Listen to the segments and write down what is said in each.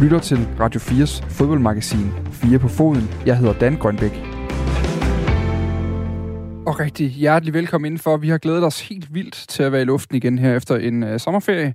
lytter til Radio 4's fodboldmagasin 4 på foden. Jeg hedder Dan Grønbæk. Og rigtig hjertelig velkommen indenfor. Vi har glædet os helt vildt til at være i luften igen her efter en øh, sommerferie.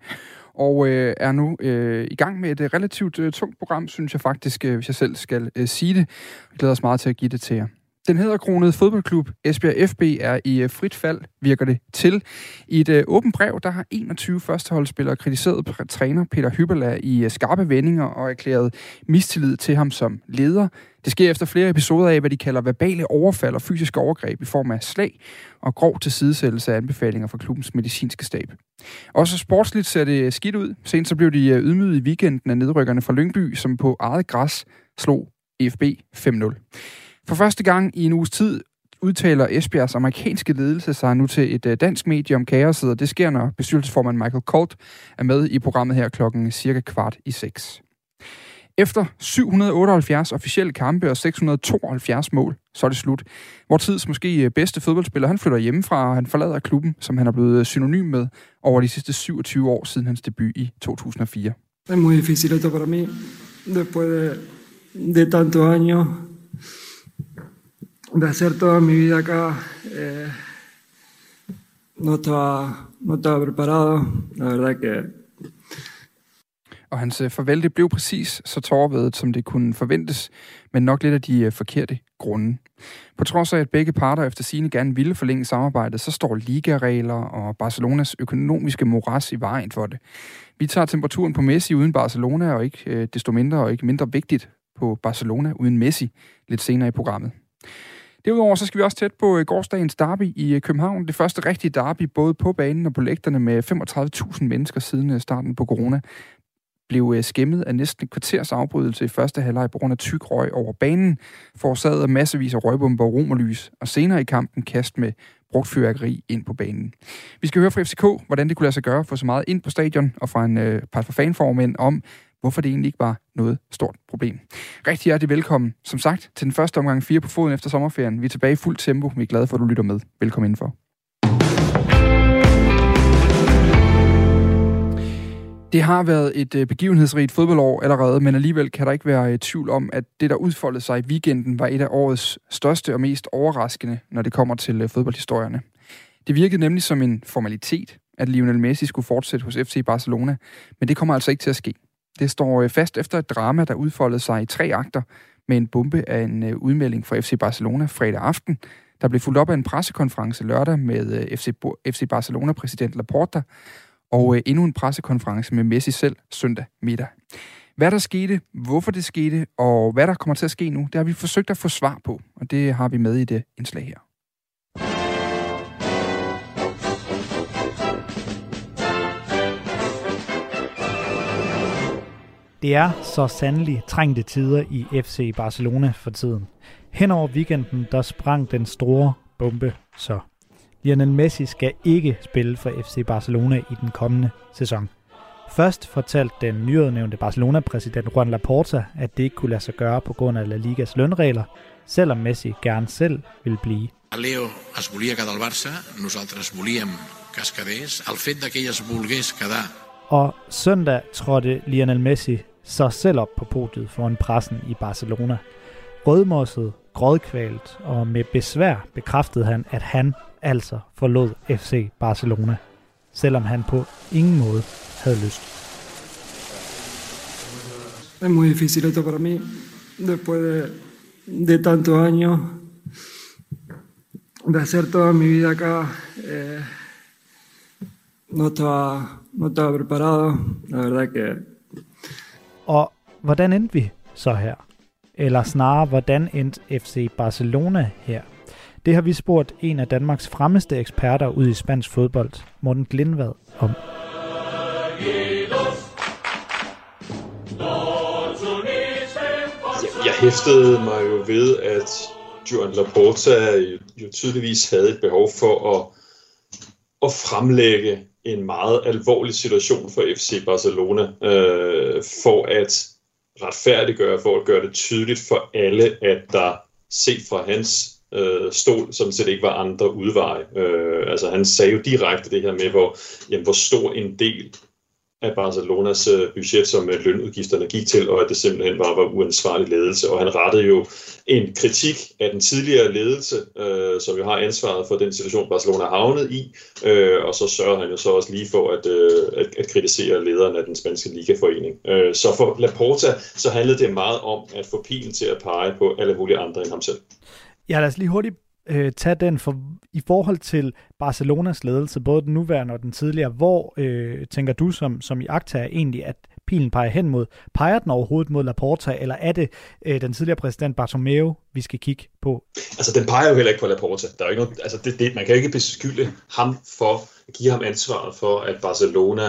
Og øh, er nu øh, i gang med et øh, relativt øh, tungt program, synes jeg faktisk, øh, hvis jeg selv skal øh, sige det. Vi glæder os meget til at give det til jer. Den hedderkronede fodboldklub Esbjerg FB er i øh, frit fald, virker det til. I et øh, åbent brev, der har 21 førsteholdsspillere kritiseret træner Peter Hyberla i øh, skarpe vendinger og erklæret mistillid til ham som leder. Det sker efter flere episoder af, hvad de kalder verbale overfald og fysiske overgreb i form af slag og grov tilsidesættelse af anbefalinger fra klubbens medicinske stab. Også sportsligt ser det skidt ud. Senest så blev de ydmyget i weekenden af nedrykkerne fra Lyngby, som på eget græs slog FB 5-0. For første gang i en uges tid udtaler Esbjergs amerikanske ledelse sig nu til et øh, dansk medie om kaoset, og det sker, når bestyrelsesformand Michael Colt er med i programmet her klokken cirka kvart i seks. Efter 778 officielle kampe og 672 mål, så er det slut. Vores tids måske øh, bedste fodboldspiller, han flytter hjemmefra, og han forlader klubben, som han er blevet øh, synonym med over de sidste 27 år siden hans debut i 2004. Det er muy difícil esto para mí, después de, de tantos años de hacer toda mi vida acá. Eh, no, estaba, no estaba preparado. La verdad que... Og hans øh, farvel, det blev præcis så tårvedet, som det kunne forventes, men nok lidt af de øh, forkerte grunde. På trods af, at begge parter efter sine gerne ville forlænge samarbejdet, så står ligaregler og Barcelonas økonomiske moras i vejen for det. Vi tager temperaturen på Messi uden Barcelona, og ikke øh, desto mindre og ikke mindre vigtigt på Barcelona uden Messi lidt senere i programmet. Derudover så skal vi også tæt på øh, gårdsdagens derby i øh, København. Det første rigtige derby, både på banen og på lægterne med 35.000 mennesker siden øh, starten på corona blev skæmmet af næsten et kvarters afbrydelse i første halvleg på grund af tyk røg over banen, forårsaget af massevis af røgbomber og romerlys, og senere i kampen kast med brugt fyrværkeri ind på banen. Vi skal høre fra FCK, hvordan det kunne lade sig gøre at få så meget ind på stadion, og fra en øh, par fanformænd om, hvorfor det egentlig ikke var noget stort problem. Rigtig hjertelig velkommen, som sagt, til den første omgang 4 på foden efter sommerferien. Vi er tilbage i fuld tempo. Vi er glade for, at du lytter med. Velkommen indenfor. Det har været et øh, begivenhedsrigt fodboldår allerede, men alligevel kan der ikke være øh, tvivl om, at det, der udfoldede sig i weekenden, var et af årets største og mest overraskende, når det kommer til øh, fodboldhistorierne. Det virkede nemlig som en formalitet, at Lionel Messi skulle fortsætte hos FC Barcelona, men det kommer altså ikke til at ske. Det står øh, fast efter et drama, der udfoldede sig i tre akter med en bombe af en øh, udmelding fra FC Barcelona fredag aften, der blev fulgt op af en pressekonference lørdag med øh, FC, FC Barcelona-præsident Laporta, og endnu en pressekonference med Messi selv søndag middag. Hvad der skete, hvorfor det skete, og hvad der kommer til at ske nu, det har vi forsøgt at få svar på, og det har vi med i det indslag her. Det er så sandelig trængte tider i FC Barcelona for tiden. Hen over weekenden, der sprang den store bombe så. Lionel Messi skal ikke spille for FC Barcelona i den kommende sæson. Først fortalte den nyudnævnte Barcelona-præsident Juan Laporta, at det ikke kunne lade sig gøre på grund af La Ligas lønregler, selvom Messi gerne selv vil blive. Leo es volia quedar al Barça, nosaltres volíem que es quedés. El fet de que ell es volgués quedar og søndag trådte Lionel Messi så selv op på podiet foran pressen i Barcelona. Rødmosset, grådkvalt og med besvær bekræftede han, at han altså forlod FC Barcelona, selvom han på ingen måde havde lyst. Es muy difícil esto para mí, después de, de tantos años, de hacer toda mi vida acá. Eh, no estaba, no estaba preparado, la verdad que og hvordan endte vi så her? Eller snarere, hvordan endte FC Barcelona her? Det har vi spurgt en af Danmarks fremmeste eksperter ud i spansk fodbold, Morten Glindvad, om. Jeg hæftede mig jo ved, at Joan Laporta jo tydeligvis havde et behov for at, at fremlægge en meget alvorlig situation for FC Barcelona, øh, for at retfærdiggøre, for at gøre det tydeligt for alle, at der set fra hans øh, stol, som set ikke var andre udveje. Øh, altså han sagde jo direkte det her med, hvor, jamen, hvor stor en del af Barcelonas øh, budget, som øh, lønudgifterne gik til, og at det simpelthen bare var uansvarlig ledelse. Og han rettede jo en kritik af den tidligere ledelse, øh, som jo har ansvaret for den situation, Barcelona er havnet i, øh, og så sørger han jo så også lige for at, øh, at, at kritisere lederen af den spanske ligaforening. Øh, så for Laporta, så handlede det meget om at få pilen til at pege på alle mulige andre end ham selv. Ja, lad os lige hurtigt øh, tage den for, i forhold til Barcelonas ledelse, både den nuværende og den tidligere. Hvor øh, tænker du som, som i akta egentlig, at pilen peger hen mod? Peger den overhovedet mod Laporta, eller er det øh, den tidligere præsident Bartomeu, vi skal kigge på? Altså, den peger jo heller ikke på Laporta. Der er jo ikke noget, altså, det, det, man kan jo ikke beskylde ham for at give ham ansvaret for, at Barcelona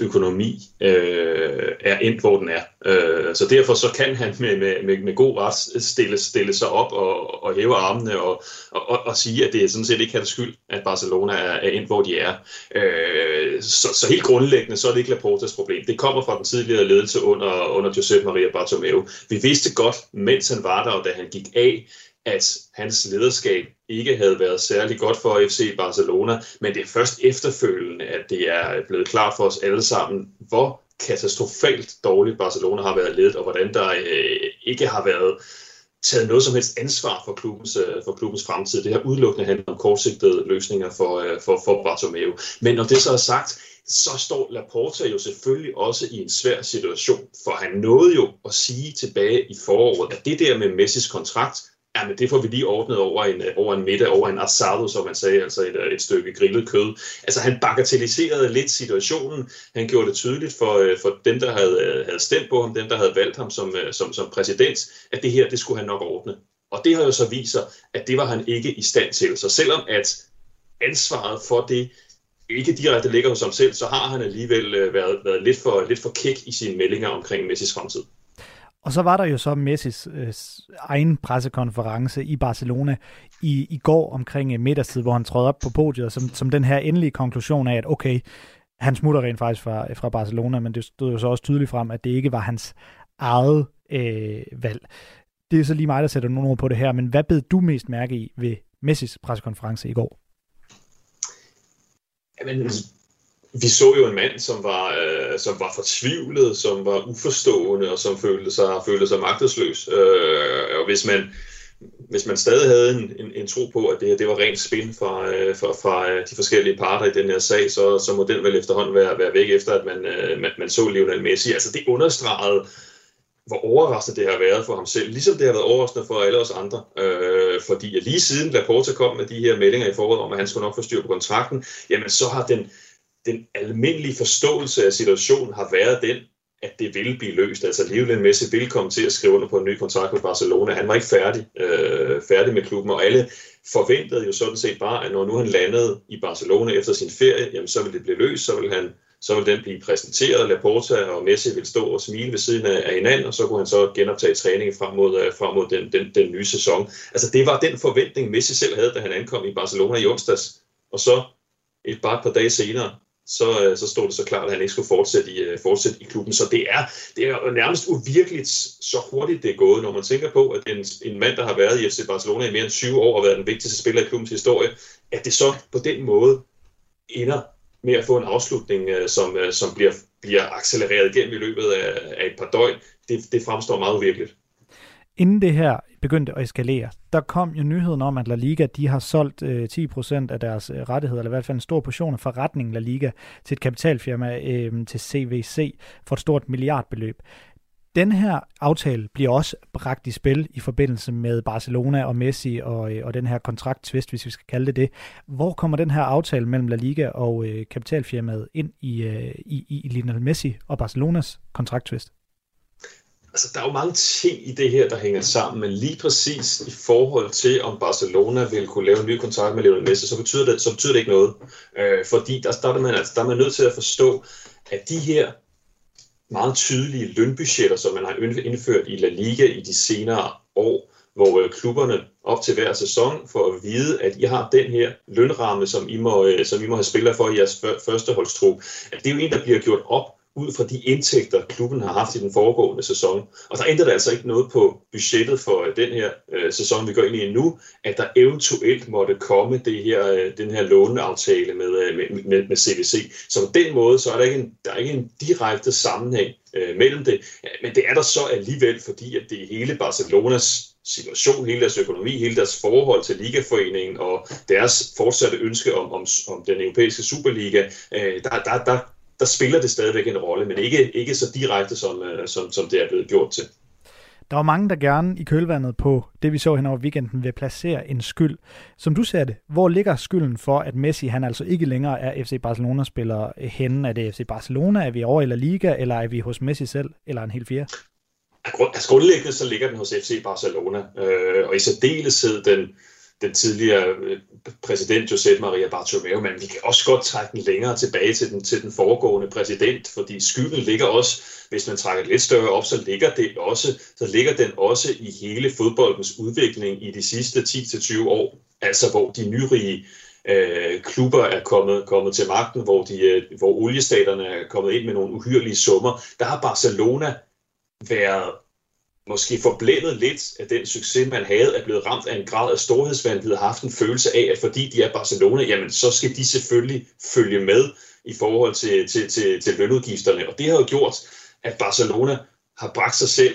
økonomi øh, er endt, hvor den er. Øh, så derfor så kan han med, med, med, med god ret stille, stille sig op og, og hæve armene og, og, og sige, at det er sådan set ikke hans skyld, at Barcelona er, er endt, hvor de er. Øh, så, så helt grundlæggende, så er det ikke Laportas problem. Det kommer fra den tidligere ledelse under, under Josep Maria Bartomeu. Vi vidste godt, mens han var der, og da han gik af, at hans lederskab ikke havde været særlig godt for FC Barcelona, men det er først efterfølgende, at det er blevet klart for os alle sammen, hvor katastrofalt dårligt Barcelona har været ledet, og hvordan der øh, ikke har været taget noget som helst ansvar for klubbens, øh, for klubbens fremtid. Det her udelukkende handler om kortsigtede løsninger for, øh, for, for Bartomeu. Men når det så er sagt, så står Laporta jo selvfølgelig også i en svær situation, for han nåede jo at sige tilbage i foråret, at det der med Messis kontrakt, Ja, men det får vi lige ordnet over en, øh, over en middag, over en asado, som man sagde, altså et, øh, et stykke grillet kød. Altså han bagatelliserede lidt situationen. Han gjorde det tydeligt for, øh, for dem, der havde, havde stemt på ham, dem, der havde valgt ham som, som, som præsident, at det her, det skulle han nok ordne. Og det har jo så vist sig, at det var han ikke i stand til. Så selvom at ansvaret for det ikke direkte ligger hos ham selv, så har han alligevel været, været lidt, for, lidt for kæk i sine meldinger omkring Messis fremtid. Og så var der jo så Messis øh, egen pressekonference i Barcelona i, i går omkring øh, middagstid, hvor han trådte op på podiet, som, som den her endelige konklusion af, at okay, han smutter rent faktisk fra, øh, fra Barcelona, men det stod jo så også tydeligt frem, at det ikke var hans eget øh, valg. Det er så lige mig, der sætter nogle ord på det her, men hvad bed du mest mærke i ved Messis pressekonference i går? Jamen, vi så jo en mand, som var, øh, som var fortvivlet, som var uforstående og som følte sig, følte sig magtesløs. Øh, og hvis man, hvis man stadig havde en, en, en tro på, at det, det var rent spin fra, øh, fra, fra øh, de forskellige parter i den her sag, så, så må den vel efterhånden være, være væk efter, at man, øh, man, man så Lionel Messi. Altså det understregede, hvor overraskende det har været for ham selv, ligesom det har været overraskende for alle os andre. Øh, fordi lige siden Laporta kom med de her meldinger i foråret om, at han skulle nok få styr på kontrakten, jamen så har den, den almindelige forståelse af situationen har været den, at det ville blive løst. Altså Lionel Messi ville komme til at skrive under på en ny kontrakt med Barcelona. Han var ikke færdig, øh, færdig med klubben, og alle forventede jo sådan set bare, at når nu han landede i Barcelona efter sin ferie, jamen så ville det blive løst, så ville han så ville den blive præsenteret, Laporta og Messi ville stå og smile ved siden af, af hinanden, og så kunne han så genoptage træningen frem mod, øh, frem mod den, den, den nye sæson. Altså det var den forventning, Messi selv havde, da han ankom i Barcelona i onsdags, og så et bare et par dage senere, så, øh, så stod det så klart, at han ikke skulle fortsætte i, øh, fortsætte i klubben. Så det er, det er nærmest uvirkeligt, så hurtigt det er gået, når man tænker på, at en, en mand, der har været i FC Barcelona i mere end 20 år og været den vigtigste spiller i klubbens historie, at det så på den måde ender med at få en afslutning, øh, som, som bliver, bliver accelereret igennem i løbet af, af et par døgn, det, det fremstår meget uvirkeligt. Inden det her begyndte at eskalere, der kom jo nyheden om, at La Liga de har solgt øh, 10% af deres øh, rettigheder, eller i hvert fald en stor portion af forretningen La Liga, til et kapitalfirma, øh, til CVC, for et stort milliardbeløb. Den her aftale bliver også bragt i spil i forbindelse med Barcelona og Messi og, øh, og den her kontrakttvist, hvis vi skal kalde det det. Hvor kommer den her aftale mellem La Liga og øh, kapitalfirmaet ind i, øh, i, i Lionel Messi og Barcelonas kontrakttvist? Altså, der er jo mange ting i det her, der hænger sammen, men lige præcis i forhold til, om Barcelona vil kunne lave en ny kontrakt med Lionel Messi, så betyder det, så betyder det ikke noget. Øh, fordi der, der, er man, altså, der er man nødt til at forstå, at de her meget tydelige lønbudgetter, som man har indført i La Liga i de senere år, hvor øh, klubberne op til hver sæson får at vide, at I har den her lønramme, som I må, øh, som I må have spillere for i jeres første holdstrup. At det er jo en, der bliver gjort op ud fra de indtægter, klubben har haft i den foregående sæson. Og der ændrer det altså ikke noget på budgettet for øh, den her øh, sæson, vi går ind i nu, at der eventuelt måtte komme det her, øh, den her låneaftale med, øh, med, med, med CVC. Så på den måde, så er der ikke en, der er ikke en direkte sammenhæng øh, mellem det. Men det er der så alligevel, fordi at det er hele Barcelonas situation, hele deres økonomi, hele deres forhold til Ligaforeningen og deres fortsatte ønske om, om, om den europæiske Superliga, øh, der, der, der, der spiller det stadigvæk en rolle, men ikke, ikke så direkte, som, øh, som, som det er blevet gjort til. Der var mange, der gerne i kølvandet på det, vi så hen over weekenden, vil placere en skyld. Som du ser det, hvor ligger skylden for, at Messi han altså ikke længere er FC Barcelona-spiller henne? Er det FC Barcelona? Er vi over i La Liga? Eller er vi hos Messi selv? Eller en helt fjerde? Altså grundlæggende så ligger den hos FC Barcelona, øh, og i særdeleshed den, den tidligere øh, præsident Josep Maria Bartomeu, men vi kan også godt trække den længere tilbage til den, til den foregående præsident, fordi skylden ligger også, hvis man trækker lidt større op, så ligger, det også, så ligger den også i hele fodboldens udvikling i de sidste 10-20 år, altså hvor de nyrige øh, klubber er kommet, kommet til magten, hvor, de, øh, hvor oliestaterne er kommet ind med nogle uhyrelige summer, der har Barcelona været måske forblændet lidt af den succes, man havde, er blevet ramt af en grad af storhedsvanvid, har haft en følelse af, at fordi de er Barcelona, jamen så skal de selvfølgelig følge med i forhold til, til, til, til lønudgifterne. Og det har jo gjort, at Barcelona har bragt sig selv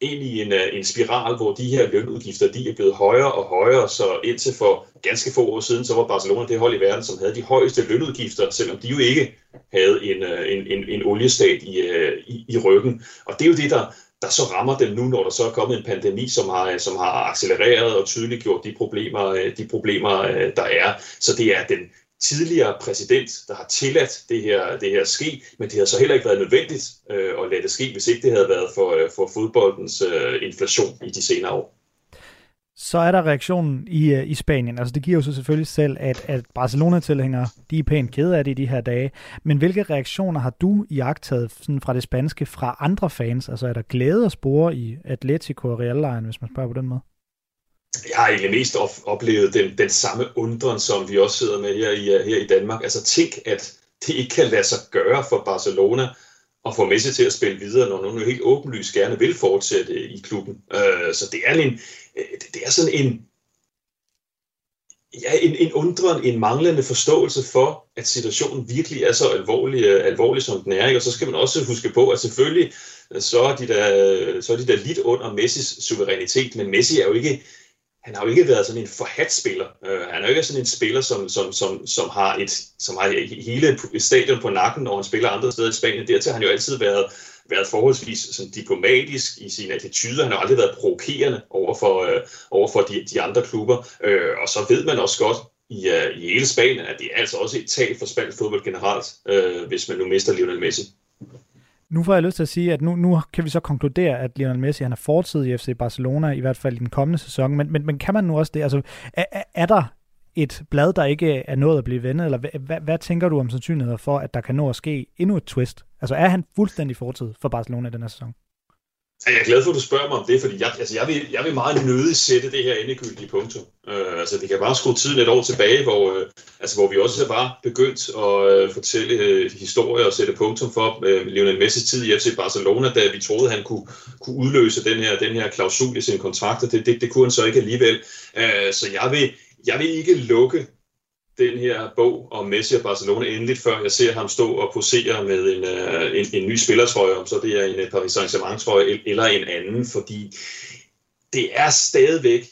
ind i en, øh, en spiral, hvor de her lønudgifter de er blevet højere og højere, så indtil for ganske få år siden, så var Barcelona det hold i verden, som havde de højeste lønudgifter, selvom de jo ikke havde en, øh, en, en, en oliestat i, øh, i, i ryggen. Og det er jo det, der, der så rammer dem nu, når der så er kommet en pandemi, som har, som har accelereret og tydeliggjort de problemer, øh, de problemer, øh, der er. Så det er den, tidligere præsident, der har tilladt det her, det her ske, men det har så heller ikke været nødvendigt øh, at lade det ske, hvis ikke det havde været for, øh, for fodboldens øh, inflation i de senere år. Så er der reaktionen i, øh, i Spanien. Altså det giver jo så selvfølgelig selv, at, at Barcelona-tilhængere, de er pænt kede af det i de her dage. Men hvilke reaktioner har du iagtaget sådan fra det spanske fra andre fans? Altså er der glæde at spore i Atletico og Real hvis man spørger på den måde? jeg har egentlig mest oplevet den, den samme undren, som vi også sidder med her i, øh, her i Danmark. Altså tænk, at det ikke kan lade sig gøre for Barcelona at få Messi til at spille videre, når nogen jo helt åbenlyst gerne vil fortsætte i klubben. Øh, så det er, en, øh, det er sådan en, ja, en, en undren, en manglende forståelse for, at situationen virkelig er så alvorlig, øh, alvorlig som den er. Ikke? Og så skal man også huske på, at selvfølgelig øh, så er de der, så er de der lidt under Messis suverænitet, men Messi er jo ikke han har jo ikke været sådan en forhat spiller. Uh, han er jo ikke sådan en spiller, som, som, som, som, har et, som har hele stadion på nakken, når han spiller andre steder i Spanien. Dertil har han jo altid været, været forholdsvis sådan diplomatisk i sin attitude. Han har aldrig været provokerende over for, uh, over for de, de andre klubber. Uh, og så ved man også godt, i, uh, i hele Spanien, at det er altså også et tab for spansk fodbold generelt, uh, hvis man nu mister Lionel Messi. Nu får jeg lyst til at sige, at nu, nu kan vi så konkludere, at Lionel Messi han er fortid i FC Barcelona, i hvert fald i den kommende sæson. Men, men, men kan man nu også det? Altså, er, er der et blad, der ikke er nået at blive vendet, eller hvad, hvad, hvad tænker du om sandsynligheder for, at der kan nå at ske endnu et twist? Altså er han fuldstændig fortid for Barcelona i den her sæson? Jeg er glad for, at du spørger mig om det, fordi jeg, altså jeg, vil, jeg vil meget nødig sætte det her endegyldige punktum. Øh, altså, vi kan bare skrue tiden et år tilbage, hvor, øh, altså, hvor vi også var begyndt at øh, fortælle øh, historier og sætte punktum for øh, Lionel Messi tid i FC Barcelona, da vi troede, han kunne, kunne udløse den her, den her klausul i sin kontrakt, og det, det, det kunne han så ikke alligevel. Øh, så jeg vil, jeg vil ikke lukke den her bog om Messi og Barcelona endeligt, før jeg ser ham stå og posere med en, øh, en, en ny spillertrøje, om så det er en øh, Paris Saint-Germain-trøje eller en anden, fordi det er stadigvæk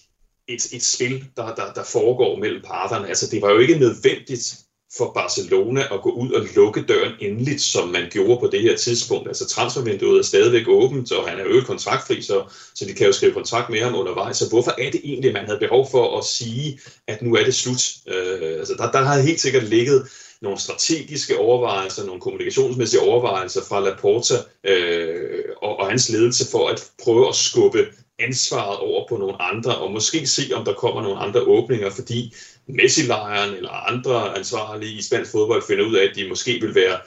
et, et spil, der, der, der foregår mellem parterne. Altså, det var jo ikke nødvendigt for Barcelona at gå ud og lukke døren endeligt, som man gjorde på det her tidspunkt. Altså transfervinduet er stadigvæk åbent, og han er jo kontraktfri, så, så de kan jo skrive kontrakt med ham undervejs. Så hvorfor er det egentlig, man havde behov for at sige, at nu er det slut? Øh, altså der, der har helt sikkert ligget nogle strategiske overvejelser, nogle kommunikationsmæssige overvejelser fra Laporta øh, og, og hans ledelse for at prøve at skubbe ansvaret over på nogle andre, og måske se, om der kommer nogle andre åbninger, fordi Messi-lejren eller andre ansvarlige i spansk fodbold finder ud af, at de måske vil være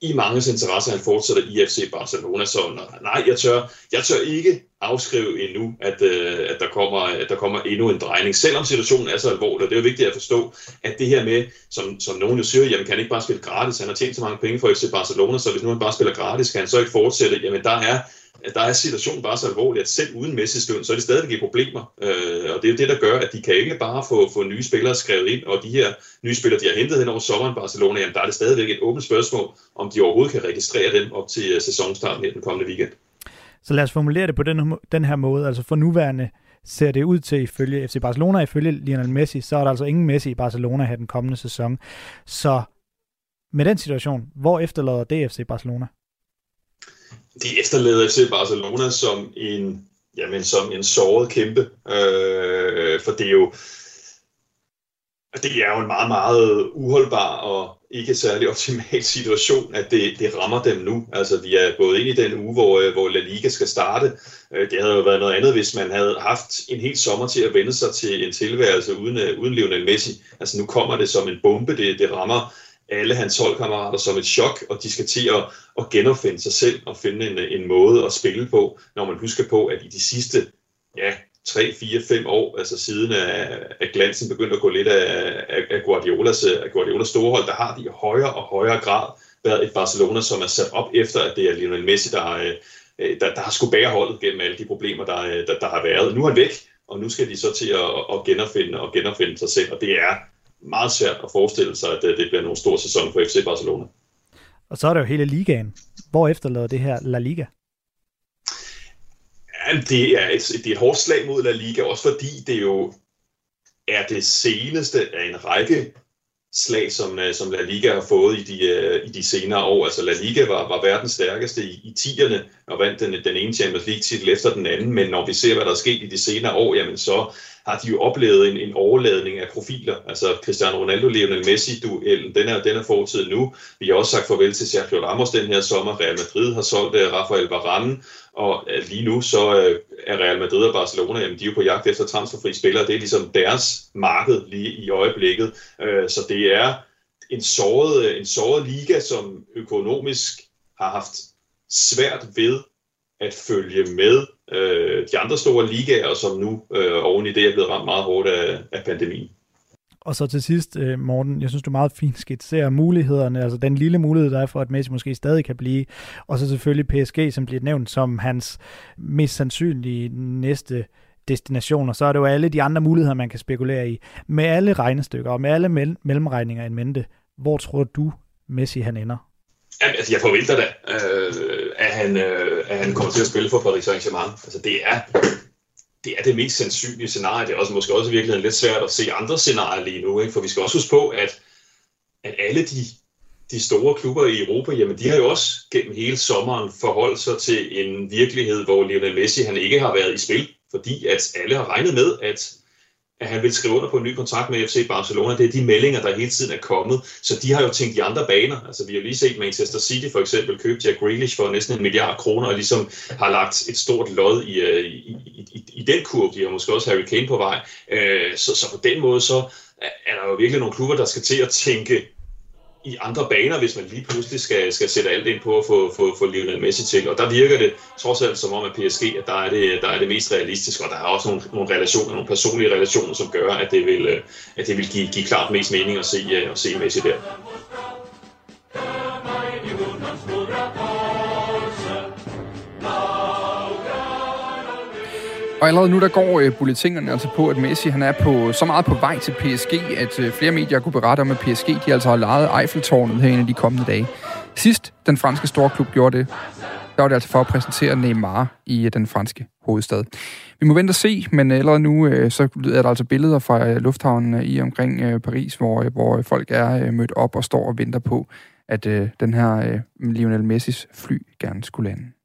i mange interesse, at han fortsætter i FC Barcelona. Så nej, jeg tør, jeg tør ikke afskrive endnu, at, øh, at, der kommer, at der kommer endnu en drejning, selvom situationen er så alvorlig. Det er jo vigtigt at forstå, at det her med, som, som nogen jo siger, jamen kan han ikke bare spille gratis, han har tjent så mange penge for FC Barcelona, så hvis nu han bare spiller gratis, kan han så ikke fortsætte, jamen der er der er situationen bare så alvorlig, at selv uden Messi's løn, så er det stadigvæk problemer. Øh, og det er det, der gør, at de kan ikke bare få, få nye spillere skrevet ind, og de her nye spillere, de har hentet hen over sommeren i Barcelona, jamen der er det stadigvæk et åbent spørgsmål, om de overhovedet kan registrere dem op til øh, sæsonstarten her den kommende weekend. Så lad os formulere det på den, den her måde. Altså for nuværende ser det ud til ifølge FC Barcelona, ifølge Lionel Messi, så er der altså ingen Messi i Barcelona her den kommende sæson. Så med den situation, hvor efterlader det FC Barcelona? De efterlader FC Barcelona som en, jamen, som en såret kæmpe. Øh, for det er jo det er jo en meget, meget uholdbar og ikke særlig optimal situation, at det, det rammer dem nu. Altså, vi er gået ind i den uge, hvor, øh, hvor La Liga skal starte. Øh, det havde jo været noget andet, hvis man havde haft en hel sommer til at vende sig til en tilværelse uden, øh, uden Lionel Messi. Altså, nu kommer det som en bombe. Det, det rammer alle hans holdkammerater som et chok, og de skal til at, at genopfinde sig selv og finde en, en måde at spille på, når man husker på, at i de sidste ja, 3, 4, 5 år, altså siden af, at glansen begyndte at gå lidt af, af, af Guardiolas, af Guardiolas storehold, der har de i højere og højere grad været et Barcelona, som er sat op efter, at det er Lionel Messi, der, øh, der, der har skulle bære holdet gennem alle de problemer, der, øh, der, der har været. Nu er han væk, og nu skal de så til at, at genopfinde og genopfinde sig selv, og det er meget svært at forestille sig, at øh, det bliver nogen stor sæson for FC Barcelona. Og så er der jo hele ligaen. Hvor efterlader det her La Liga? Ja, det er, et, det er et hårdt slag mod La Liga, også fordi det jo er det seneste af en række slag, som, øh, som La Liga har fået i de, øh, i de senere år. Altså La Liga var, var verdens stærkeste i, i tierne og vandt den, den ene Champions League-titel efter den anden, men når vi ser, hvad der er sket i de senere år, jamen så har de jo oplevet en, en overladning af profiler. Altså Cristiano Ronaldo, Lionel Messi-duellen, den er, den er fortid nu. Vi har også sagt farvel til Sergio Ramos den her sommer. Real Madrid har solgt uh, Rafael Varane, og uh, lige nu så uh, er Real Madrid og Barcelona, jamen, de er jo på jagt efter transferfri spillere. Det er ligesom deres marked lige i øjeblikket. Uh, så det er en såret, en såret liga, som økonomisk har haft svært ved at følge med øh, de andre store ligaer, som nu øh, oven i det er blevet ramt meget hårdt af, af pandemien. Og så til sidst, øh, Morten, jeg synes, du meget fint skitserer mulighederne, altså den lille mulighed, der er for, at Messi måske stadig kan blive, og så selvfølgelig PSG, som bliver nævnt som hans mest sandsynlige næste destination, og så er det jo alle de andre muligheder, man kan spekulere i. Med alle regnestykker og med alle mellemregninger i mente, hvor tror du, Messi han ender? Jamen, altså, jeg forventer da, øh, han, øh, at han kommer til at spille for Paris Saint-Germain. Altså, det er, det er det mest sandsynlige scenarie. Det er også, måske også i virkeligheden lidt svært at se andre scenarier lige nu. Ikke? For vi skal også huske på, at, at alle de, de store klubber i Europa, jamen, de har jo også gennem hele sommeren forholdt sig til en virkelighed, hvor Lionel Messi han ikke har været i spil. Fordi at alle har regnet med, at at han vil skrive under på en ny kontrakt med FC Barcelona. Det er de meldinger, der hele tiden er kommet. Så de har jo tænkt i andre baner. Altså, vi har lige set Manchester City for eksempel købe Jack Grealish for næsten en milliard kroner, og ligesom har lagt et stort lod i, øh, i, i, i den kurv. De har måske også Harry Kane på vej. Øh, så, så på den måde, så er der jo virkelig nogle klubber, der skal til at tænke i andre baner, hvis man lige pludselig skal, skal sætte alt ind på at få, få, få Lionel Messi til. Og der virker det trods alt som om, at PSG, at der er det, der er det mest realistiske, og der er også nogle, nogle relationer, nogle personlige relationer, som gør, at det vil, øh, at det vil give, give klart mest mening at se, øh, at se Messi der. Og allerede nu der går øh, bulletinerne altså på, at Messi han er på, så meget på vej til PSG, at øh, flere medier kunne berette om, at PSG de altså har lejet Eiffeltårnet her i de kommende dage. Sidst den franske storklub gjorde det, der var det altså for at præsentere Neymar i øh, den franske hovedstad. Vi må vente og se, men allerede nu øh, så er der altså billeder fra øh, lufthavnen øh, i omkring øh, Paris, hvor, øh, hvor folk er øh, mødt op og står og venter på, at øh, den her øh, Lionel Messis fly gerne skulle lande.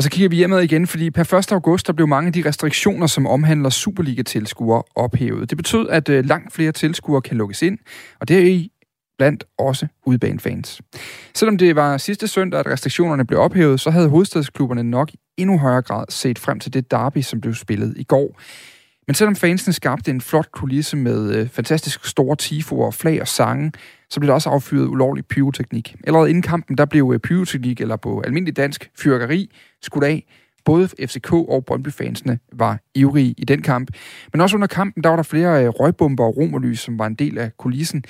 Og så kigger vi hjemad igen, fordi per 1. august der blev mange af de restriktioner, som omhandler Superliga-tilskuere, ophævet. Det betød, at øh, langt flere tilskuere kan lukkes ind, og det er i blandt også udbanefans. Selvom det var sidste søndag, at restriktionerne blev ophævet, så havde hovedstadsklubberne nok i endnu højere grad set frem til det derby, som blev spillet i går. Men selvom fansene skabte en flot kulisse med øh, fantastisk store tifoer, flag og sange, så blev der også affyret ulovlig pyroteknik. Allerede inden kampen, der blev øh, pyroteknik, eller på almindelig dansk, fyrkeri, skudt af. Både FCK og Brøndby-fansene var ivrige i den kamp. Men også under kampen, der var der flere øh, røgbomber og romerlys, som var en del af kulissen.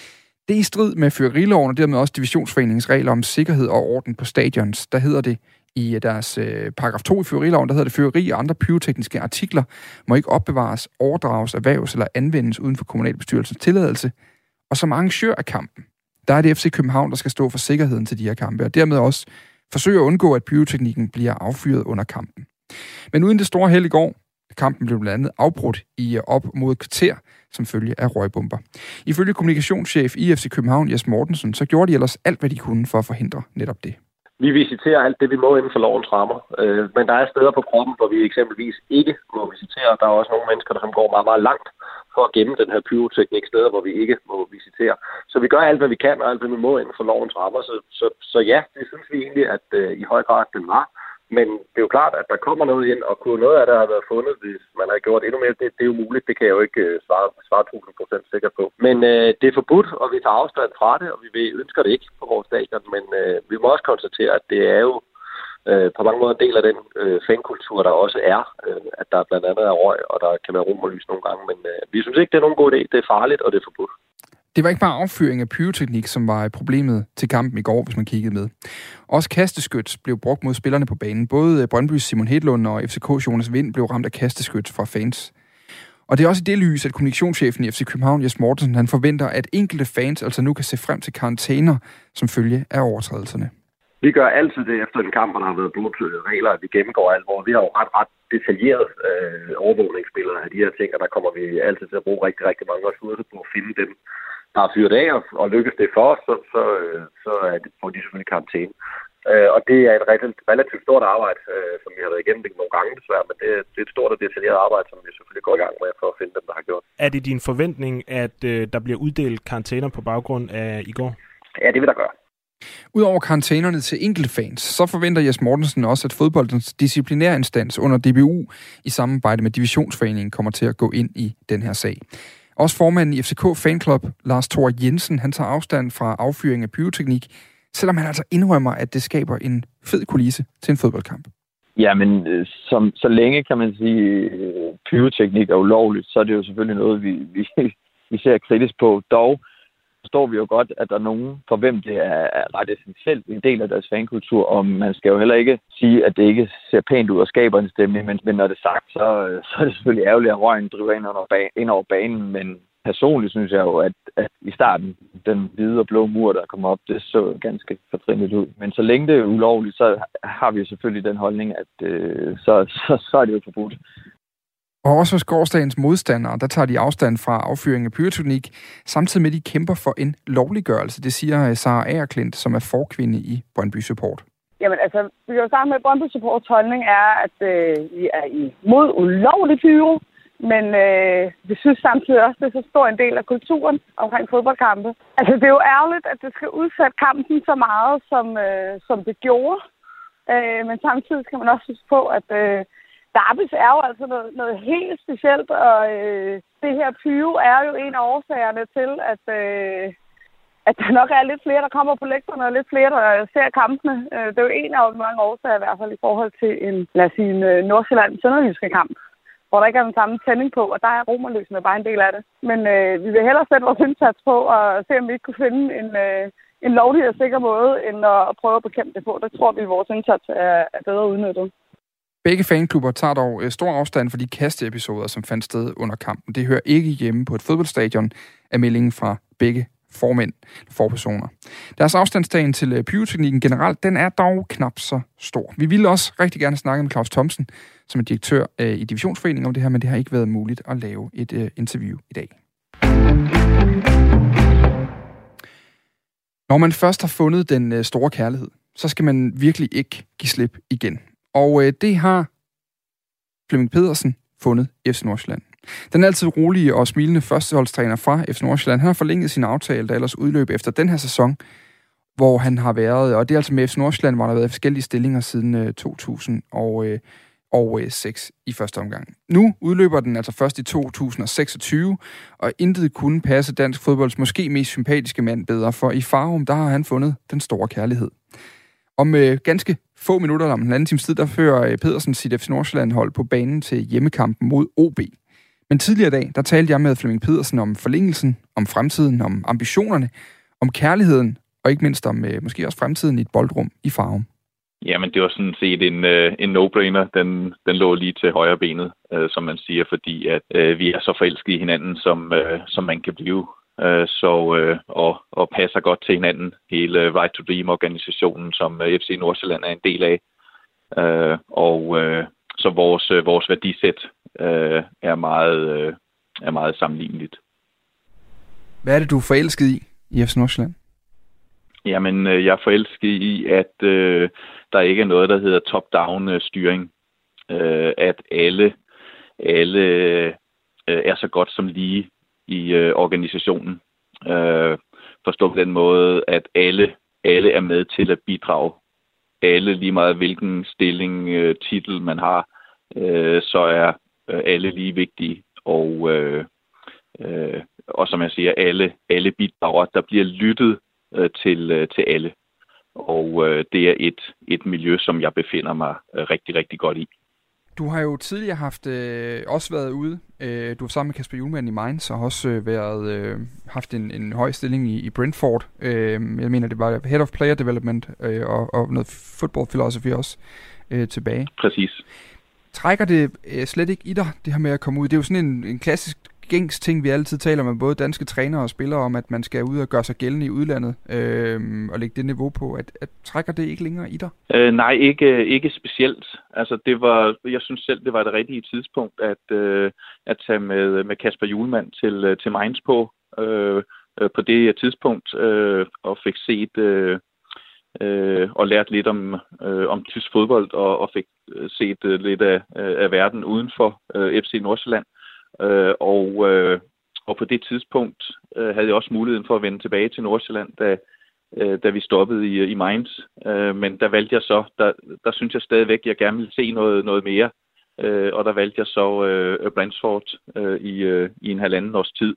Det er i strid med fyrkeriloven og dermed også divisionsforeningens regler om sikkerhed og orden på stadions. Der hedder det i øh, deres øh, paragraf 2 i fyreriloven, der hedder det, fyreri og andre pyrotekniske artikler må ikke opbevares, overdrages, erhverves eller anvendes uden for kommunalbestyrelsens tilladelse. Og som arrangør af kampen, der er det FC København, der skal stå for sikkerheden til de her kampe, og dermed også forsøge at undgå, at pyroteknikken bliver affyret under kampen. Men uden det store held i går, kampen blev blandt andet afbrudt i øh, op mod kvarter, som følge af røgbomber. Ifølge kommunikationschef i FC København, Jes Mortensen, så gjorde de ellers alt, hvad de kunne for at forhindre netop det. Vi visiterer alt det, vi må inden for lovens rammer. Øh, men der er steder på kroppen, hvor vi eksempelvis ikke må visitere. Der er også nogle mennesker, der som går meget, meget langt for at gemme den her pyroteknik steder, hvor vi ikke må visitere. Så vi gør alt, hvad vi kan, og alt, hvad vi må inden for lovens rammer. Så, så, så ja, det synes vi egentlig, at øh, i høj grad den var. Men det er jo klart, at der kommer noget ind, og kunne noget af det have været fundet, hvis man har gjort endnu mere, det, det er jo muligt. Det kan jeg jo ikke øh, svare, svare 1000% sikker på. Men øh, det er forbudt, og vi tager afstand fra det, og vi ønsker det ikke på vores stadion. Men øh, vi må også konstatere, at det er jo øh, på mange måder en del af den øh, fankultur, der også er, øh, at der blandt andet er røg, og der kan være rum og lys nogle gange. Men øh, vi synes ikke, det er nogen god idé. Det er farligt, og det er forbudt. Det var ikke bare affyring af pyroteknik, som var problemet til kampen i går, hvis man kiggede med. Også kasteskyt blev brugt mod spillerne på banen. Både Brøndby's Simon Hedlund og FCK's Jonas Vind blev ramt af kasteskyt fra fans. Og det er også i det lys, at kommunikationschefen i FC København, Jes Mortensen, han forventer, at enkelte fans altså nu kan se frem til karantæner som følge af overtrædelserne. Vi gør altid det efter en kamp, hvor der har været brudt regler, at vi gennemgår alt, hvor vi har jo ret, ret detaljeret øh, overvågningsbilleder af de her ting, og der kommer vi altid til at bruge rigtig, rigtig mange ressourcer på at finde dem, der er fyret af, og, og lykkes det for os, så, så, øh, så er det, får de selvfølgelig karantæne. Øh, og det er et relativt stort arbejde, øh, som vi har været igennem det nogle gange desværre, men det, det er et stort og detaljeret arbejde, som vi selvfølgelig går i gang med for at finde dem, der har gjort. Er det din forventning, at øh, der bliver uddelt karantæner på baggrund af i går? Ja, det vil der gøre. Udover karantænerne til enkelte fans, så forventer Jes Mortensen også, at fodboldens disciplinærinstans under DBU i samarbejde med Divisionsforeningen kommer til at gå ind i den her sag. Også formanden i FCK Fanclub, Lars Thor Jensen, han tager afstand fra affyring af pyroteknik, selvom han altså indrømmer, at det skaber en fed kulisse til en fodboldkamp. Ja, men øh, som, så længe kan man sige, øh, pyroteknik er ulovligt, så er det jo selvfølgelig noget, vi, vi, vi ser kritisk på. Dog forstår vi jo godt, at der er nogen, for hvem det er ret essentielt en del af deres fankultur, og man skal jo heller ikke sige, at det ikke ser pænt ud og skaber en stemning, men, men når det er sagt, så, så er det selvfølgelig ærgerligt, at røgen driver ind, under ind over banen, men personligt synes jeg jo, at, at i starten, den hvide og blå mur, der kom op, det så ganske fortrinligt ud. Men så længe det er ulovligt, så har vi jo selvfølgelig den holdning, at øh, så, så, så er det jo forbudt. Og også hos gårdsdagens modstandere, der tager de afstand fra affyring af pyroteknik, samtidig med, at de kæmper for en lovliggørelse. Det siger øh, Sara Aerklint, som er forkvinde i Brøndby Support. Jamen altså, vi kan jo starte med, Brøndby Supports holdning er, at øh, vi er imod ulovlig pyro, men øh, vi synes samtidig også, at det er så stor en del af kulturen omkring fodboldkampe. Altså, det er jo ærgerligt, at det skal udsætte kampen så meget, som, øh, som det gjorde. Øh, men samtidig skal man også huske på, at øh, Darbis er jo altså noget, noget helt specielt, og øh, det her pyve er jo en af årsagerne til, at, øh, at der nok er lidt flere, der kommer på lægterne, og lidt flere, der ser kampene. Øh, det er jo en af mange årsager i hvert fald i forhold til en, lad os sige, en øh, Nordsjælland-Sønderjyske kamp, hvor der ikke er den samme tænding på, og der er romerløsene bare en del af det. Men øh, vi vil hellere sætte vores indsats på og se, om vi ikke kunne finde en, øh, en lovlig og sikker måde, end at prøve at bekæmpe det på. Der tror vi, at vores indsats er, er bedre udnyttet. Begge fanklubber tager dog øh, stor afstand for de kasteepisoder, som fandt sted under kampen. Det hører ikke hjemme på et fodboldstadion, af meldingen fra begge formænd, forpersoner. Deres afstandstagen til øh, pyroteknikken generelt, den er dog knap så stor. Vi ville også rigtig gerne snakke med Claus Thomsen, som er direktør øh, i Divisionsforeningen om det her, men det har ikke været muligt at lave et øh, interview i dag. Når man først har fundet den store kærlighed, så skal man virkelig ikke give slip igen. Og øh, det har Flemming Pedersen fundet FC Nordsjælland. Den altid rolige og smilende førsteholdstræner fra FC Nordsjælland, han har forlænget sin aftale, der ellers udløb efter den her sæson, hvor han har været, og det er altså med FC Nordsjælland, hvor han har været i forskellige stillinger siden øh, 2000, og øh, og øh, 6 i første omgang. Nu udløber den altså først i 2026, og intet kunne passe dansk fodbolds måske mest sympatiske mand bedre, for i Farum, der har han fundet den store kærlighed. Om øh, ganske få minutter, om en anden times tid, der fører øh, Pedersen sit FC Nordsjælland hold på banen til hjemmekampen mod OB. Men tidligere i dag, der talte jeg med Flemming Pedersen om forlængelsen, om fremtiden, om ambitionerne, om kærligheden, og ikke mindst om øh, måske også fremtiden i et boldrum i Farum. Jamen, det var sådan set en, øh, en no-brainer. Den, den lå lige til højre benet, øh, som man siger, fordi at øh, vi er så forelskede i hinanden, som, øh, som man kan blive. Øh, så, øh, og, og passer godt til hinanden. Hele Right to Dream-organisationen, som øh, FC Nordsjælland er en del af. Øh, og øh, så vores, øh, vores værdisæt øh, er, meget, øh, er meget sammenligneligt. Hvad er det, du er forelsket i i FC Nordsjælland? Jamen, øh, jeg er forelsket i, at øh, der ikke er noget, der hedder top-down øh, styring. Øh, at alle, alle øh, er så godt som lige i øh, organisationen. Øh, forstå på den måde, at alle, alle er med til at bidrage. Alle, lige meget hvilken stilling, øh, titel man har, øh, så er øh, alle lige vigtige. Og, øh, øh, og som jeg siger, alle, alle bidrager. Der bliver lyttet øh, til, øh, til alle. Og øh, det er et, et miljø, som jeg befinder mig øh, rigtig, rigtig godt i. Du har jo tidligere haft øh, også været ude. Øh, du har sammen med Kasper Julemand i Mainz og har også øh, været, øh, haft en, en høj stilling i, i Brentford. Øh, jeg mener, det var Head of Player Development øh, og, og noget football philosophy også øh, tilbage. Præcis. Trækker det øh, slet ikke i dig, det her med at komme ud? Det er jo sådan en, en klassisk gængs ting, vi altid taler med både danske trænere og spillere om, at man skal ud og gøre sig gældende i udlandet øh, og lægge det niveau på. At, at trækker det ikke længere i dig? Øh, nej, ikke, øh, ikke specielt. Altså, det var, jeg synes selv, det var det rigtige tidspunkt at, øh, at tage med, med Kasper Julemand til, øh, til Mainz på. Øh, øh på det tidspunkt øh, og fik set øh, øh, og lært lidt om, øh, om tysk fodbold og, og fik set øh, lidt af, af verden uden for øh, FC Nordsjælland. Øh, Øh, og, øh, og på det tidspunkt øh, havde jeg også muligheden for at vende tilbage til Nordsjælland, da, øh, da vi stoppede i, i Mainz. Øh, men der valgte jeg så, der, der synes jeg stadigvæk, at jeg gerne ville se noget, noget mere. Øh, og der valgte jeg så øh, Brentford øh, i, øh, i en halvanden års tid.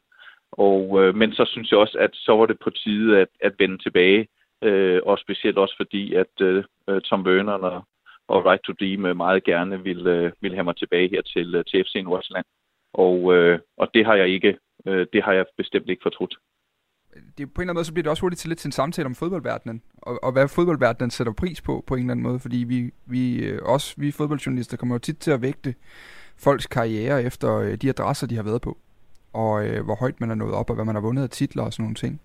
Og, øh, men så synes jeg også, at så var det på tide at, at vende tilbage. Øh, og specielt også fordi, at øh, øh Tom Werner og, og Right to Dream meget gerne ville, øh, ville have mig tilbage her til, øh, til FC Nordsjælland. Og, øh, og det har jeg ikke, øh, det har jeg bestemt ikke fortrudt. Det, på en eller anden måde, så bliver det også hurtigt til lidt til en samtale om fodboldverdenen, og, og hvad fodboldverdenen sætter pris på, på en eller anden måde, fordi vi, vi øh, også vi fodboldjournalister kommer jo tit til at vægte folks karriere efter øh, de adresser, de har været på, og øh, hvor højt man er nået op, og hvad man har vundet af titler og sådan nogle ting.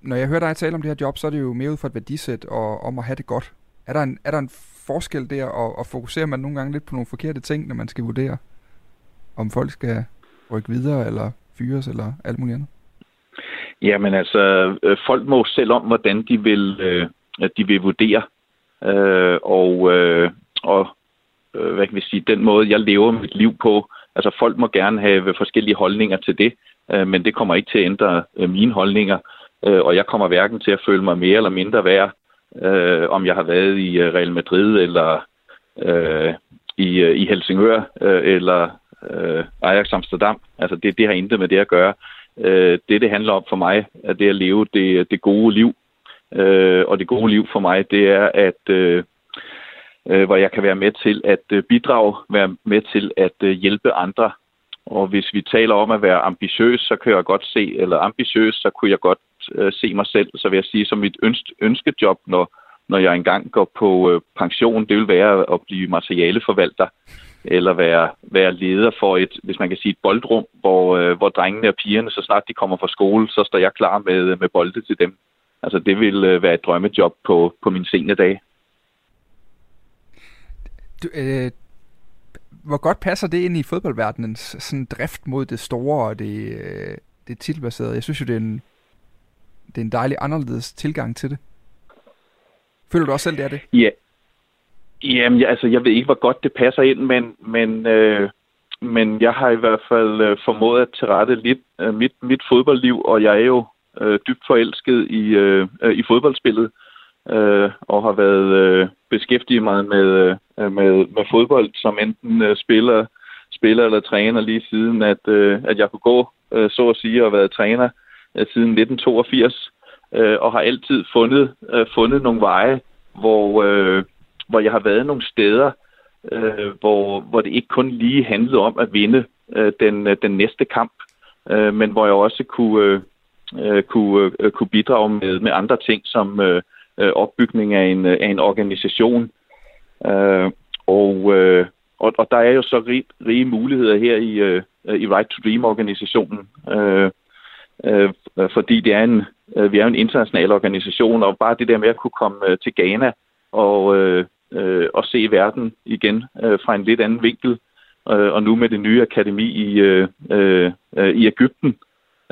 Når jeg hører dig tale om det her job, så er det jo mere ud fra et værdisæt og om at have det godt. Er der en, er der en forskel der, og, og fokuserer man nogle gange lidt på nogle forkerte ting, når man skal vurdere? Om folk skal rykke videre, eller fyres, eller alt muligt andet? Jamen altså, øh, folk må selv om, hvordan de vil, øh, de vil vurdere. Øh, og, øh, og øh, hvad kan vi sige, den måde, jeg lever mit liv på, altså folk må gerne have forskellige holdninger til det, øh, men det kommer ikke til at ændre øh, mine holdninger, øh, og jeg kommer hverken til at føle mig mere eller mindre værd, øh, om jeg har været i øh, Real Madrid eller øh, i, i Helsingør, øh, eller øh, Ajax Amsterdam. Altså det, det har intet med det at gøre. Øh, det, det handler om for mig, er det at leve det, det gode liv. Øh, og det gode liv for mig, det er, at øh, øh, hvor jeg kan være med til at øh, bidrage, være med til at øh, hjælpe andre. Og hvis vi taler om at være ambitiøs, så kan jeg godt se, eller ambitiøs, så kunne jeg godt øh, se mig selv, så vil jeg sige, som mit ønske, ønskejob, når, når jeg engang går på øh, pension, det vil være at blive materialeforvalter eller være, være leder for et, hvis man kan sige, et boldrum, hvor, øh, hvor drengene og pigerne, så snart de kommer fra skole, så står jeg klar med, med bolde til dem. Altså det vil øh, være et drømmejob på, på mine sene dage. Du, øh, hvor godt passer det ind i fodboldverdenens sådan drift mod det store og det, øh, det titelbaserede? Jeg synes jo, det er en, det er en dejlig anderledes tilgang til det. Føler du også selv, det er det? Ja, Jamen, jeg, altså, jeg ved ikke, hvor godt det passer ind, men, men, øh, men jeg har i hvert fald øh, formået at tilrette lidt øh, mit, mit fodboldliv, og jeg er jo øh, dybt forelsket i, øh, øh, i fodboldspillet. øh, og har været øh, beskæftiget mig med, øh, med, med fodbold, som enten øh, spiller, spiller eller træner lige siden, at, øh, at jeg kunne gå, øh, så at sige, og været træner øh, siden 1982, øh, og har altid fundet, øh, fundet nogle veje, hvor, øh, hvor jeg har været nogle steder, øh, hvor, hvor det ikke kun lige handlede om at vinde øh, den, øh, den næste kamp, øh, men hvor jeg også kunne, øh, øh kunne, øh, kunne bidrage med, med andre ting, som øh, øh opbygning af en, øh, af en organisation. Øh, og, øh, og, og der er jo så rig, rige muligheder her i, øh, i Right to Dream-organisationen, øh, øh, fordi det er en, øh, vi er en international organisation, og bare det der med at kunne komme øh, til Ghana og, øh, øh, og se verden igen øh, fra en lidt anden vinkel, øh, og nu med det nye akademi i, øh, øh, i Ægypten.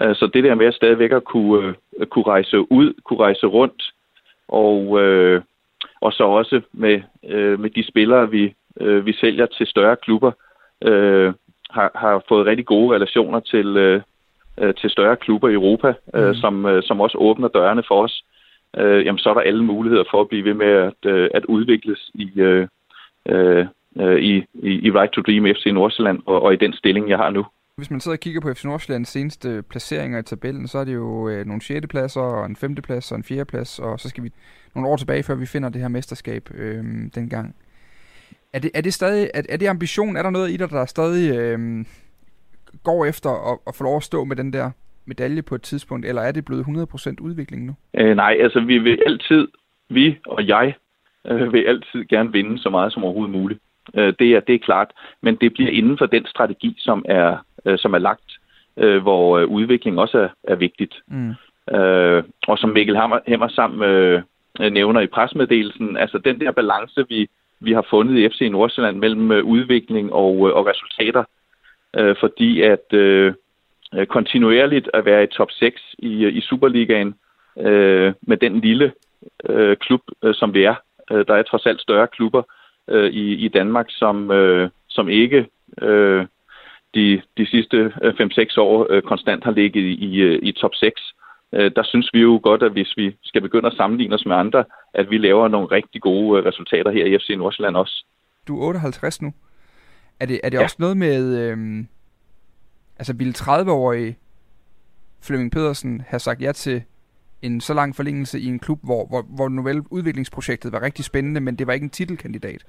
Øh, så det der med at stadigvæk at kunne, øh, kunne rejse ud, kunne rejse rundt, og, øh, og så også med, øh, med de spillere, vi, øh, vi sælger til større klubber, øh, har, har fået rigtig gode relationer til, øh, til større klubber i Europa, øh, mm. som, øh, som også åbner dørene for os øh, jamen så er der alle muligheder for at blive ved med at, øh, at udvikles i, øh, øh, øh i, i, i Right to Dream FC Nordsjælland og, og i den stilling, jeg har nu. Hvis man sidder og kigger på FC Nordsjællands seneste placeringer i tabellen, så er det jo øh, nogle 6. pladser og en 5. plads og en 4. plads, og så skal vi nogle år tilbage, før vi finder det her mesterskab øh, dengang. Er det, er det stadig, er, er det ambition? Er der noget i dig, der stadig øh, går efter at, at få lov at stå med den der medalje på et tidspunkt, eller er det blevet 100% udvikling nu? Øh, nej, altså vi vil altid, vi og jeg, øh, vil altid gerne vinde så meget som overhovedet muligt. Øh, det, er, det er klart, men det bliver inden for den strategi, som er, øh, som er lagt, øh, hvor øh, udvikling også er, er vigtigt. Mm. Øh, og som Mikkel Hammer, Hammer sammen øh, nævner i presmeddelelsen, altså den der balance, vi, vi har fundet i FC Nordsjælland mellem øh, udvikling og, øh, og resultater, øh, fordi at øh, øh, kontinuerligt at være i top 6 i, i Superligaen øh, med den lille øh, klub, øh, som det er. Øh, der er trods alt større klubber øh, i, i Danmark, som, øh, som ikke øh, de, de sidste 5-6 år øh, konstant har ligget i, i, i top 6. Øh, der synes vi jo godt, at hvis vi skal begynde at sammenligne os med andre, at vi laver nogle rigtig gode øh, resultater her i FC Nordsjælland også. Du er 58 nu. Er det, er det ja. også noget med... Øh altså ville 30-årige Flemming Pedersen have sagt ja til en så lang forlængelse i en klub, hvor, hvor, hvor Novelle udviklingsprojektet var rigtig spændende, men det var ikke en titelkandidat.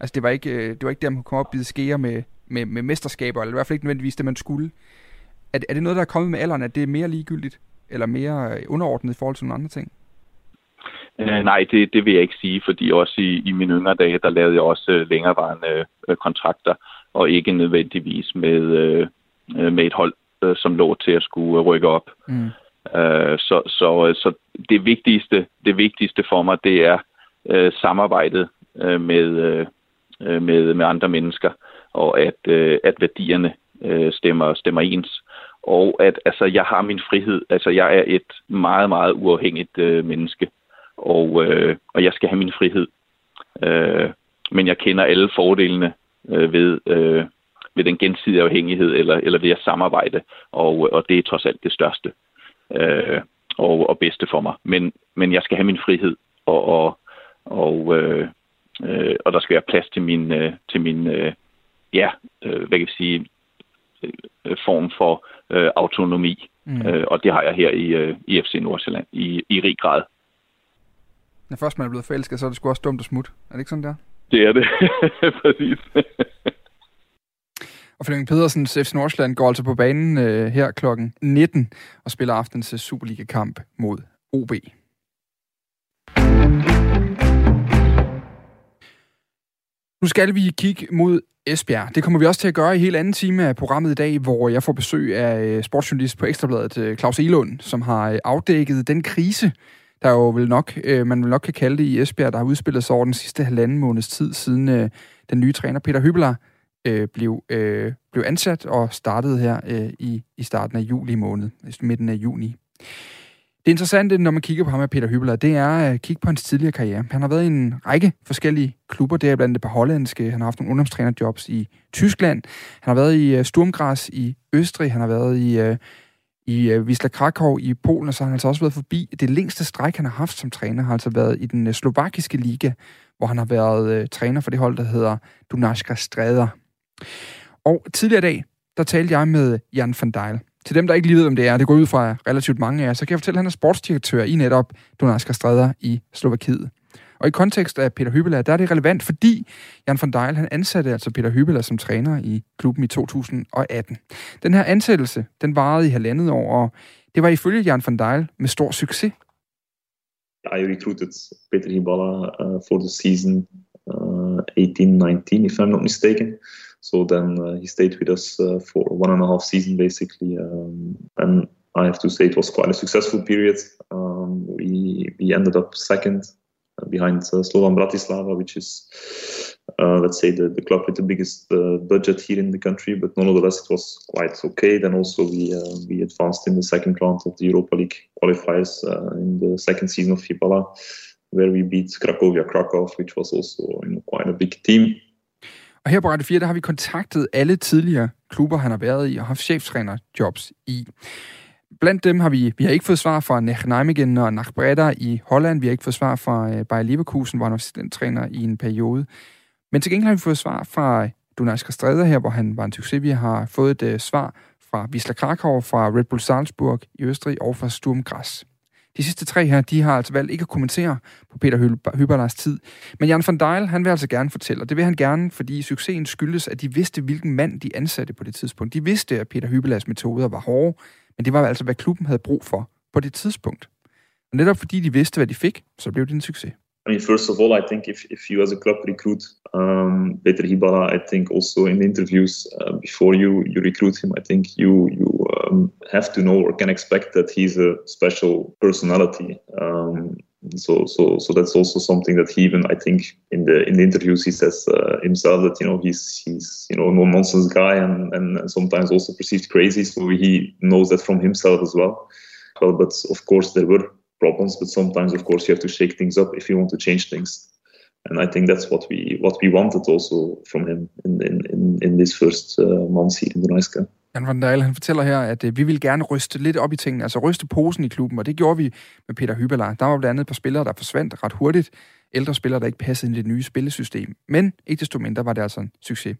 Altså det var ikke, øh, det var ikke der, man kunne komme op og bide skære med, med, med mesterskaber, eller i hvert fald ikke nødvendigvis det, man skulle. Er, er det noget, der er kommet med alderen, at det er mere ligegyldigt, eller mere øh, underordnet i forhold til nogle andre ting? Øh, nej, det, det vil jeg ikke sige, fordi også i, i mine yngre dage, der lavede jeg også øh, længerevarende øh, kontrakter, og ikke nødvendigvis med, øh, øh, med et hold, øh, som lå til at skulle øh, rykke op. Mm. Øh, så, så, så det vigtigste, det vigtigste for mig, det er øh, samarbejdet øh, med, øh, med, med andre mennesker, og at, øh, at værdierne øh, stemmer, stemmer ens. Og at altså, jeg har min frihed. Altså, jeg er et meget, meget uafhængigt øh, menneske, og, øh, og jeg skal have min frihed. Øh, men jeg kender alle fordelene øh, ved, øh, ved den gensidige afhængighed eller, eller ved at samarbejde, og, og det er trods alt det største øh, og, og bedste for mig. Men, men jeg skal have min frihed, og, og, og, øh, øh, og der skal være plads til min, øh, til min øh, ja, øh, hvad kan jeg sige, øh, form for øh, autonomi, mm. øh, og det har jeg her i, øh, i FC Nordsjælland i, i rig grad. Når først man er blevet forelsket, så er det sgu også dumt at smutte. Er det ikke sådan der? Det er det, præcis. Og Flemming Pedersens FC Nordsjælland går altså på banen øh, her klokken 19 og spiller aftens øh, Superliga-kamp mod OB. Nu skal vi kigge mod Esbjerg. Det kommer vi også til at gøre i helt anden time af programmet i dag, hvor jeg får besøg af øh, sportsjournalist på Ekstrabladet, øh, Claus Elund, som har afdækket den krise, der jo vil nok, man vil nok kan kalde det i Esbjerg, der har udspillet sig over den sidste halvanden måneds tid, siden den nye træner Peter Hybler øh, blev, øh, blev ansat og startede her øh, i, i starten af juli måned, midten af juni. Det interessante, når man kigger på ham med Peter Hybler, det er øh, at kigge på hans tidligere karriere. Han har været i en række forskellige klubber, det er blandt andet på hollandske. Han har haft nogle ungdomstrænerjobs i Tyskland. Han har været i uh, Sturmgras i Østrig. Han har været i, uh, i Wisla Krakow i Polen, og så har han altså også været forbi. Det længste stræk, han har haft som træner, har altså været i den slovakiske liga, hvor han har været træner for det hold, der hedder Dunajska Strada. Og tidligere i dag, der talte jeg med Jan van Dijl. Til dem, der ikke lige ved, om det er, det går ud fra relativt mange af jer, så kan jeg fortælle, at han er sportsdirektør i netop Donarska Strada i Slovakiet. Og i kontekst af Peter Hybela, der er det relevant, fordi Jan van Dijl, han ansatte altså Peter Hybela som træner i klubben i 2018. Den her ansættelse, den varede i halvandet år, og det var ifølge Jan van Dijl med stor succes. I recruited Peter Hybala uh, for the season uh, 18-19, if I'm not mistaken. So then uh, he stayed with us uh, for one and a half season, basically. Um, and I have to say it was quite a successful period. Um, we we ended up second uh, behind Slovan Bratislava, which is, uh, let's say, the, the club with the biggest uh, budget here in the country. But nonetheless, it was quite okay. Then also we uh, we advanced in the second round of the Europa League qualifiers in the second season of Hibala, where we beat Cracovia Krakow, which was also you know, quite a big team. Og her på Radio 4, der har vi kontaktet alle tidligere klubber, han har været i og haft cheftrænerjobs i. Blandt dem har vi, vi har ikke fået svar fra Nijmegen og Nachbreda i Holland. Vi har ikke fået svar fra øh, Bayer Leverkusen, hvor han var assistenttræner i en periode. Men til gengæld har vi fået svar fra øh, Dunajska Strada her, hvor han var en succes. Vi har fået et uh, svar fra Wisla Krakow, fra Red Bull Salzburg i Østrig og fra Sturm Graz. De sidste tre her, de har altså valgt ikke at kommentere på Peter Hyberlars tid. Men Jan van Dijl, han vil altså gerne fortælle, og det vil han gerne, fordi succesen skyldes, at de vidste, hvilken mand de ansatte på det tidspunkt. De vidste, at Peter Hyberlars metoder var hårde, men det var altså, hvad klubben havde brug for på det tidspunkt. Og netop fordi de vidste, hvad de fik, så blev det en succes. I mean, first of all, I think if, if you as a club recruit um, Peter Hibala, I think also in the interviews uh, before you you recruit him, I think you you um, have to know or can expect that he's a special personality. Um, so so so that's also something that he even I think in the in the interviews he says uh, himself that you know he's he's you know no nonsense guy and and sometimes also perceived crazy. So he knows that from himself as well. Well, but of course there were problems, but sometimes, of course, you have to shake things up if you want to change things. And I think that's what we what we wanted also from him in in in, in this first uh, months here in Dunajska. Jan van Dijk, han fortæller her, at øh, vi vil gerne ryste lidt op i tingene, altså ryste posen i klubben, og det gjorde vi med Peter Hybelar. Der var blandt andet et par spillere, der forsvandt ret hurtigt. Ældre spillere, der ikke passede ind i det nye spillesystem. Men ikke desto mindre var det altså en succes.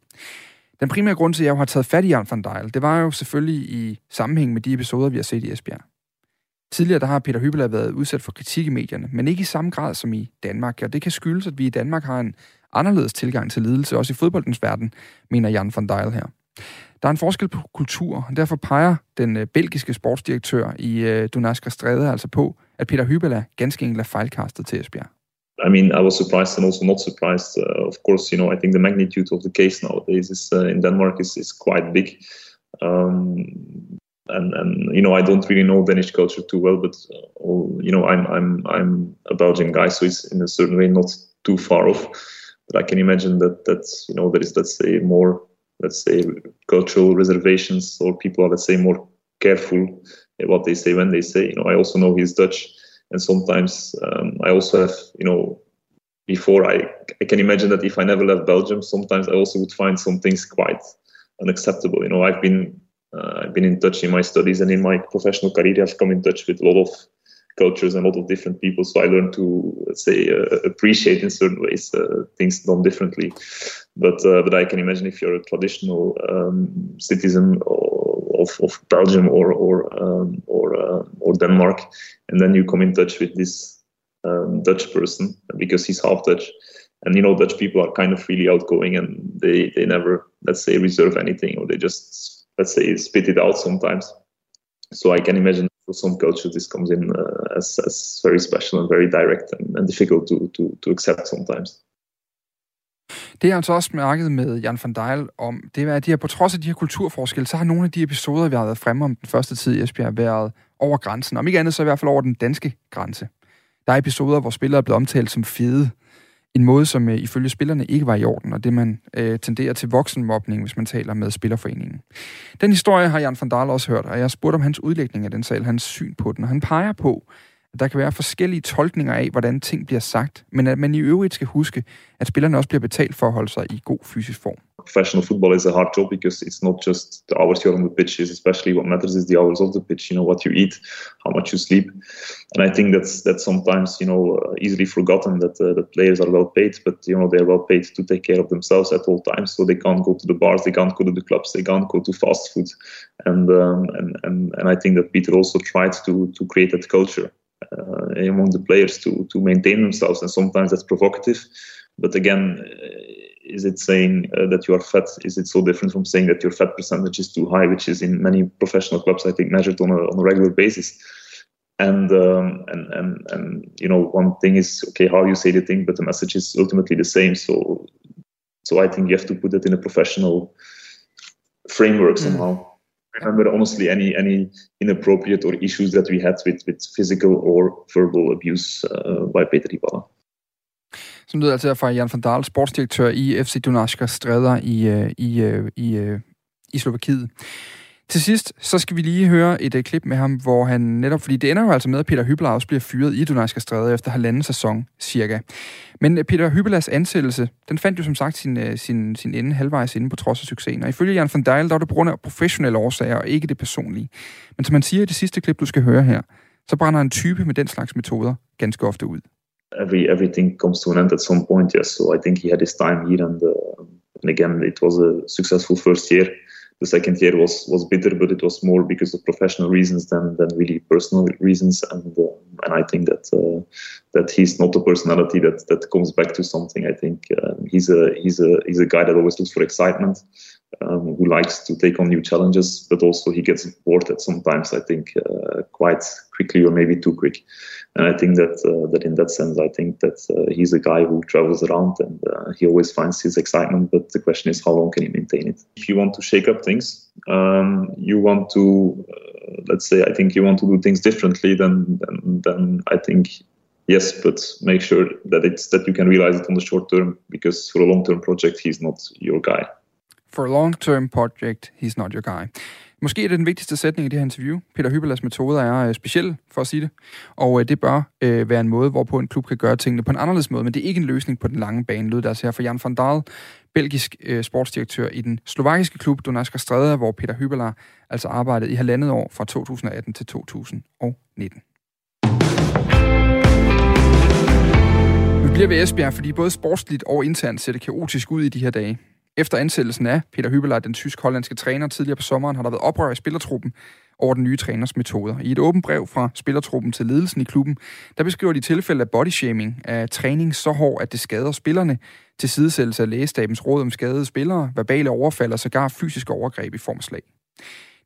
Den primære grund til, at jeg har taget fat i Jan van Dijk, det var jo selvfølgelig i sammenhæng med de episoder, vi har set i Esbjerg. Tidligere der har Peter Hybeler været udsat for kritik i medierne, men ikke i samme grad som i Danmark. Og det kan skyldes, at vi i Danmark har en anderledes tilgang til lidelse, også i fodboldens verden, mener Jan van Dijl her. Der er en forskel på kultur, og derfor peger den øh, belgiske sportsdirektør i øh, Dunajska altså på, at Peter Hybeler ganske enkelt er fejlkastet til Esbjerg. I mean, I was surprised and also not surprised. Uh, of course, you know, I think the magnitude of the case nowadays is uh, in Denmark is, is quite big. Um, and and you know I don't really know Danish culture too well, but uh, you know I'm I'm I'm a Belgian guy, so it's in a certain way not too far off. But I can imagine that that you know there is let's say more let's say cultural reservations or people are let's say more careful what they say when they say. You know I also know he's Dutch, and sometimes um, I also have you know before I I can imagine that if I never left Belgium, sometimes I also would find some things quite unacceptable. You know I've been I've been in touch in my studies and in my professional career. I've come in touch with a lot of cultures and a lot of different people. So I learned to say uh, appreciate in certain ways uh, things done differently. But uh, but I can imagine if you're a traditional um, citizen of, of Belgium or or um, or uh, or Denmark, and then you come in touch with this um, Dutch person because he's half Dutch. And you know, Dutch people are kind of really outgoing, and they they never, let's say, reserve anything, or they just let's say spit it out sometimes. So I can imagine for some cultures this comes in uh, as, as very special and very direct and, and difficult to, to, to accept sometimes. Det er altså også mærket med Jan van Dijl om, det er, at de her, på trods af de her kulturforskelle, så har nogle af de episoder, vi har været fremme om den første tid i Esbjerg, været over grænsen. Om ikke andet, så i hvert fald over den danske grænse. Der er episoder, hvor spillere er blevet omtalt som fede, en måde, som øh, ifølge spillerne ikke var i orden, og det man øh, tenderer til voksenmobning, hvis man taler med Spillerforeningen. Den historie har Jan van Dahl også hørt, og jeg spurgte om hans udlægning af den sag, hans syn på den, og han peger på, der kan være forskellige tolkninger af, hvordan ting bliver sagt, men at man i øvrigt skal huske, at spillerne også bliver betalt for at holde sig i god fysisk form. Professional football is a hard job because it's not just the hours you're on the pitch, it's especially what matters is the hours of the pitch, you know, what you eat, how much you sleep. And I think that's that's sometimes, you know, uh, easily forgotten that uh, the players are well paid, but, you know, they're well paid to take care of themselves at all times. So they can't go to the bars, they can't go to the clubs, they can't go to fast food. And, um, and, and, and I think that Peter also tried to, to create that culture among the players to to maintain themselves, and sometimes that's provocative. But again, uh, is it saying uh, that you are fat? Is it so different from saying that your fat percentage is too high, which is in many professional clubs I think measured on a on a regular basis? And um, and and and you know, one thing is okay how you say the thing, but the message is ultimately the same. So so I think you have to put it in a professional framework somehow. Mm remember honestly any any inappropriate or issues that we had with with physical or verbal abuse uh, by Peter Ibala. Som lyder altså fra Jan van Dahl, sportsdirektør i FC Dunajska Stræder i, øh, i, øh, i, øh, i Slovakiet. Til sidst, så skal vi lige høre et uh, klip med ham, hvor han netop, fordi det ender jo altså med, at Peter Hybler også bliver fyret i Dunajska Stræde efter halvanden sæson, cirka. Men øh, Peter Hyblers ansættelse, den fandt jo som sagt sin, øh, sin, sin ende halvvejs inde på trods af succesen. Og ifølge Jan van Dijk, der var det på grund af professionelle årsager, og ikke det personlige. Men som man siger i det sidste klip, du skal høre her, så brænder en type med den slags metoder ganske ofte ud. Every, everything comes to an end at some point, yes. So I think he had his time here, and, uh, and again, it was a successful first year. The second year was was bitter, but it was more because of professional reasons than than really personal reasons. And uh, and I think that uh, that he's not a personality that that comes back to something. I think uh, he's a he's a he's a guy that always looks for excitement, um, who likes to take on new challenges, but also he gets bored at sometimes. I think uh, quite quickly or maybe too quick. And I think that uh, that in that sense, I think that uh, he's a guy who travels around and uh, he always finds his excitement. But the question is, how long can he maintain it? If you want to shake up things, um, you want to, uh, let's say, I think you want to do things differently. Then, then, then I think yes, but make sure that it's that you can realize it on the short term because for a long term project, he's not your guy. For a long-term project, he's not your guy. Måske er det den vigtigste sætning i det her interview. Peter Hybelas metoder er øh, specielle, for at sige det. Og øh, det bør øh, være en måde, hvorpå en klub kan gøre tingene på en anderledes måde, men det er ikke en løsning på den lange bane, lød der altså her fra Jan van Dahl, belgisk øh, sportsdirektør i den slovakiske klub Donetsk Strada, hvor Peter Hybeler altså arbejdede i halvandet år fra 2018 til 2019. Nu bliver vi Esbjerg, fordi både sportsligt og internt ser det kaotisk ud i de her dage. Efter ansættelsen af Peter Hyppelej, den tysk-hollandske træner, tidligere på sommeren, har der været oprør i spillertruppen over den nye træners metoder. I et åbent brev fra spillertruppen til ledelsen i klubben, der beskriver de tilfælde af bodyshaming, af træning så hård, at det skader spillerne, til sidesættelse af lægestabens råd om skadede spillere, verbale overfald og sågar fysiske overgreb i form af slag.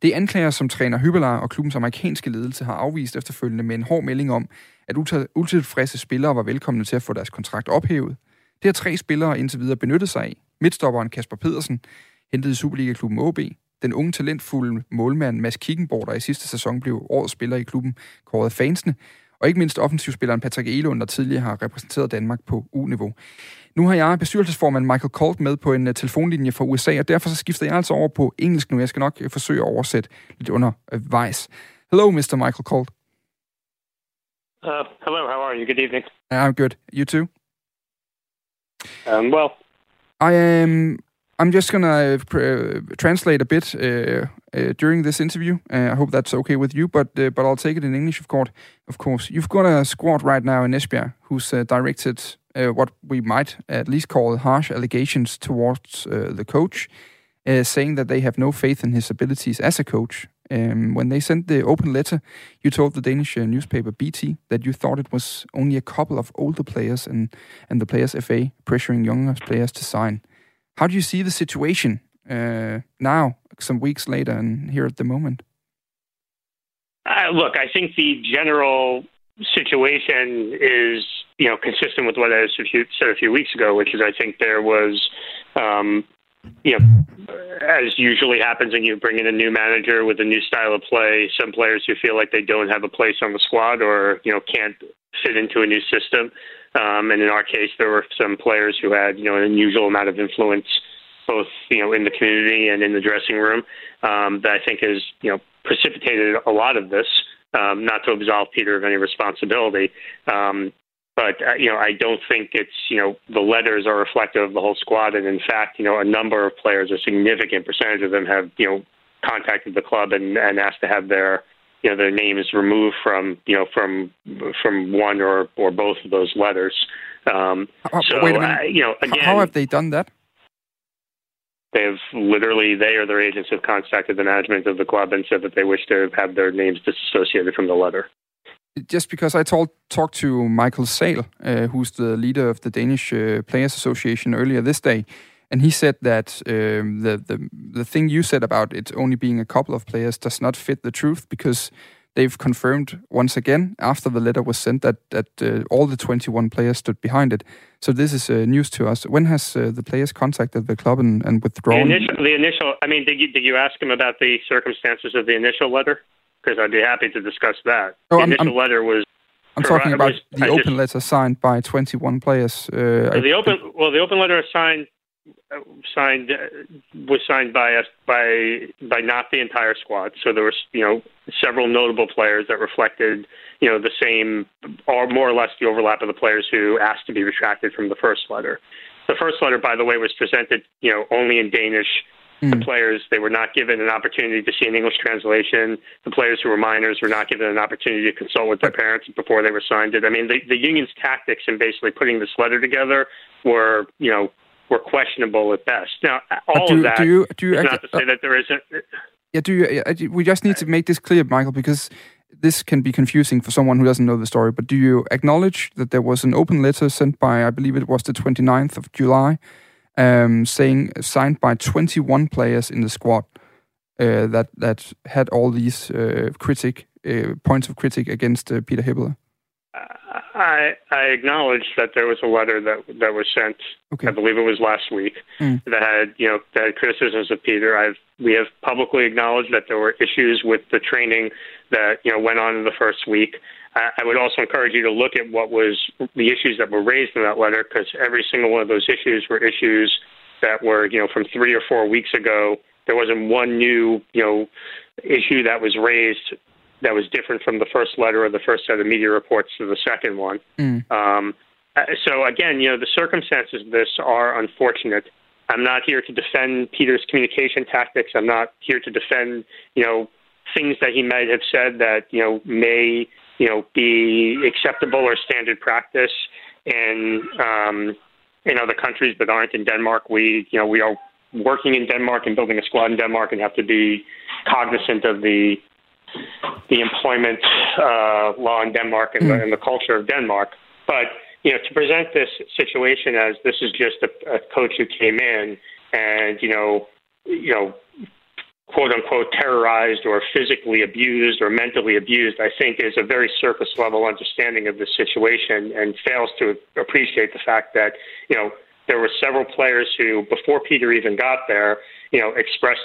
Det er anklager, som træner Hybelar og klubbens amerikanske ledelse har afvist efterfølgende med en hård melding om, at utilfredse spillere var velkomne til at få deres kontrakt ophævet. Det har tre spillere indtil videre benyttet sig af. Midtstopperen Kasper Pedersen, hentet i Superliga-klubben OB. Den unge talentfulde målmand Mads Kickenborg, der i sidste sæson blev årets spiller i klubben, kåret fansene. Og ikke mindst offensivspilleren Patrick Elund, der tidligere har repræsenteret Danmark på U-niveau. Nu har jeg bestyrelsesformand Michael Colt med på en uh, telefonlinje fra USA, og derfor så skifter jeg altså over på engelsk nu. Jeg skal nok uh, forsøge at oversætte lidt undervejs. Hello, Mr. Michael Colt. Uh, hello, how are you? Good evening. I'm good. You too? Um, well, I am. I'm just gonna uh, pr- translate a bit uh, uh, during this interview. I hope that's okay with you, but but I'll take it in English, of course. Of course, you've got a squad right now in Esbjerg who's directed what we might at least call harsh allegations towards the coach, saying that they have no faith in his abilities as a coach. Um, when they sent the open letter, you told the Danish uh, newspaper BT that you thought it was only a couple of older players and, and the Players FA pressuring younger players to sign. How do you see the situation uh, now, some weeks later, and here at the moment? Uh, look, I think the general situation is, you know, consistent with what I said a few weeks ago, which is I think there was um, you know, as usually happens when you bring in a new manager with a new style of play, some players who feel like they don't have a place on the squad or, you know, can't fit into a new system. Um, and in our case, there were some players who had, you know, an unusual amount of influence, both, you know, in the community and in the dressing room, um, that I think has, you know, precipitated a lot of this. um, not to absolve Peter of any responsibility. Um, but uh, you know, I don't think it's you know the letters are reflective of the whole squad, and in fact, you know, a number of players, a significant percentage of them, have you know contacted the club and, and asked to have their you know their names removed from you know from from one or or both of those letters. Um, Oh, so wait a minute. uh, you know, again, How have they done that? they've literally they or their agents have contacted the management of the club and said that they wish to have their names disassociated from the letter. Just because I told, talked to Michael Sale, uh, who's the leader of the Danish uh, Players Association earlier this day, and he said that um, the, the the thing you said about it only being a couple of players does not fit the truth because they've confirmed once again after the letter was sent that that uh, all the 21 players stood behind it. So this is uh, news to us. When has uh, the players contacted the club and, and The withdrawn? initial, the initial. I mean, did you did you ask him about the circumstances of the initial letter? Because I'd be happy to discuss that. Oh, the I'm- initial I'm- letter was. I'm talking about was- the I open just- letter signed by 21 players. Uh, I- the open well, the open letter signed uh, signed uh, was signed by us by by not the entire squad. So there was you know several notable players that reflected you know the same or more or less the overlap of the players who asked to be retracted from the first letter. The first letter, by the way, was presented you know only in Danish. The mm. players they were not given an opportunity to see an English translation. The players who were minors were not given an opportunity to consult with their parents before they were signed it. I mean, the, the union's tactics in basically putting this letter together were you know were questionable at best. Now, all do- of that do you- do you is not to say uh, that there isn't. Uh, yeah, do you, uh, uh, we just need to make this clear, Michael, because this can be confusing for someone who doesn't know the story. But do you acknowledge that there was an open letter sent by, I believe it was the 29th of July, um, saying signed by 21 players in the squad uh, that that had all these uh, critic uh, points of critic against uh, Peter Hibbler? I I acknowledge that there was a letter that that was sent. Okay. I believe it was last week Mm. that had you know that had criticisms of Peter. I've we have publicly acknowledged that there were issues with the training that you know went on in the first week. I I would also encourage you to look at what was the issues that were raised in that letter because every single one of those issues were issues that were you know from three or four weeks ago. There wasn't one new you know issue that was raised that was different from the first letter or the first set of media reports to the second one. Um, uh, so again, you know, the circumstances of this are unfortunate. I'm not here to defend Peter's communication tactics. I'm not here to defend, you know, things that he might have said that you know may you know be acceptable or standard practice in um, in other countries but aren't in Denmark. We you know we are working in Denmark and building a squad in Denmark and have to be cognizant of the the employment uh, law in Denmark and, the, and the culture of Denmark. But you know, to present this situation as this is just a, a coach who came in and you know, you know, quote unquote terrorized or physically abused or mentally abused, I think is a very surface level understanding of the situation and fails to appreciate the fact that you know there were several players who, before Peter even got there, you know, expressed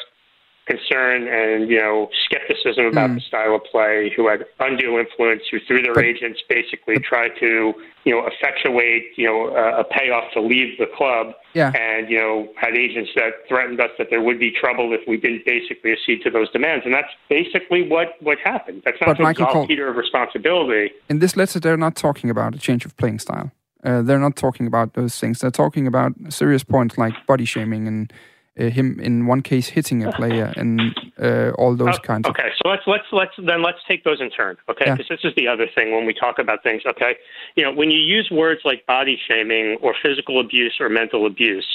concern and you know skepticism about Mm. the style of play, who had undue influence, who through their agents basically tried to you know effectuate you know a, a payoff to leave the club, Yeah. and you know had agents that threatened us that there would be trouble if we didn't basically accede to those demands, and that's basically what what happened. That's not But to Cole- Peter of responsibility. In this letter, they're not talking about a change of playing style. Uh, they're not talking about those things. They're talking about serious points like body shaming and uh, him, in one case, hitting a player and uh, all those Oh, kinds of Okay, so let's let's let's then let's take those in turn. Okay, Yeah. because this is the other thing when we talk about things. Okay, you know when you use words like body shaming or physical abuse or mental abuse.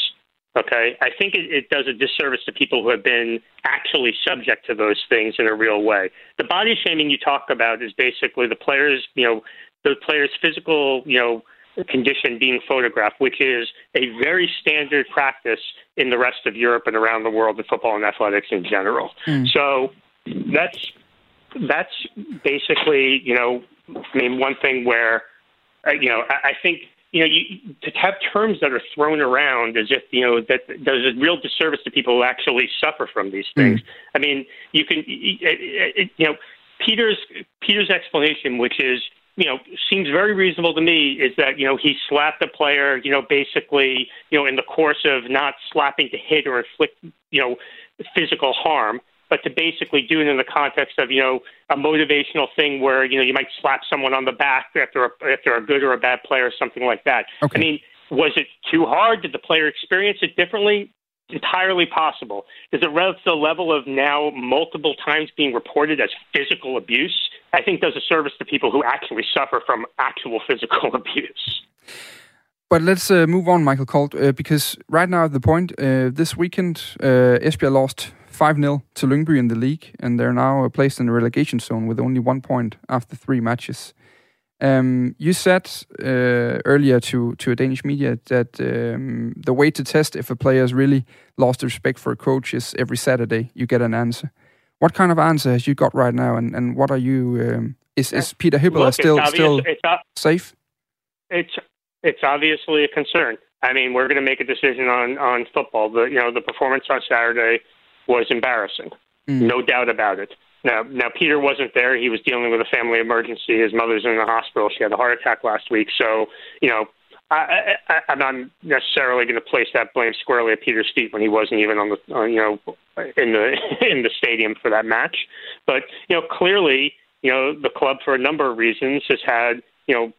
Okay, I think it, it does a disservice to people who have been actually subject to those things in a real way. The body shaming you talk about is basically the players, you know, the players' physical, you know, condition being photographed, which is a very standard practice in the rest of Europe and around the world in football and athletics in general. So that's that's basically you know I mean one thing where uh, you know I, I think you know you, to have terms that are thrown around as if you know that does a real disservice to people who actually suffer from these things. I mean you can you know Peter's Peter's explanation, which is you know seems very reasonable to me, is that you know he slapped a player, you know basically you know in the course of not slapping to hit or inflict you know physical harm. but to basically do it in the context of you know a motivational thing where you know you might slap someone on the back after a, after a good or a bad player or something like that. Okay. I mean, was it too hard? Did the player experience it differently? Entirely possible. Rise to the level of now multiple times being reported as physical abuse? I think does a service to people who actually suffer from actual physical abuse. But let's uh, move on, Michael Colt, uh, because right now at the point, uh, this weekend, uh, Esbjerg lost 5-0 to Lyngby in the league, and they're now uh, placed in the relegation zone with only one point after three matches. Um, you said uh, earlier to, to a Danish media that um, the way to test if a player has really lost respect for a coach is every Saturday you get an answer. What kind of answer has you got right now, and, and what are you? Um, is is Peter Look, still still it's, safe? it's it's obviously a concern. I mean, we're going to make a decision on on football. The you know the performance on Saturday was embarrassing, no doubt about it. Now, now Peter wasn't there. He was dealing with a family emergency. His mother's in the hospital. She had a heart attack last week. So, you know, I, I, I'm not necessarily going to place that blame squarely at Peter's feet when he wasn't even on the, uh, you know, in the in the stadium for that match. But you know, clearly, you know, the club for a number of reasons has had, you know,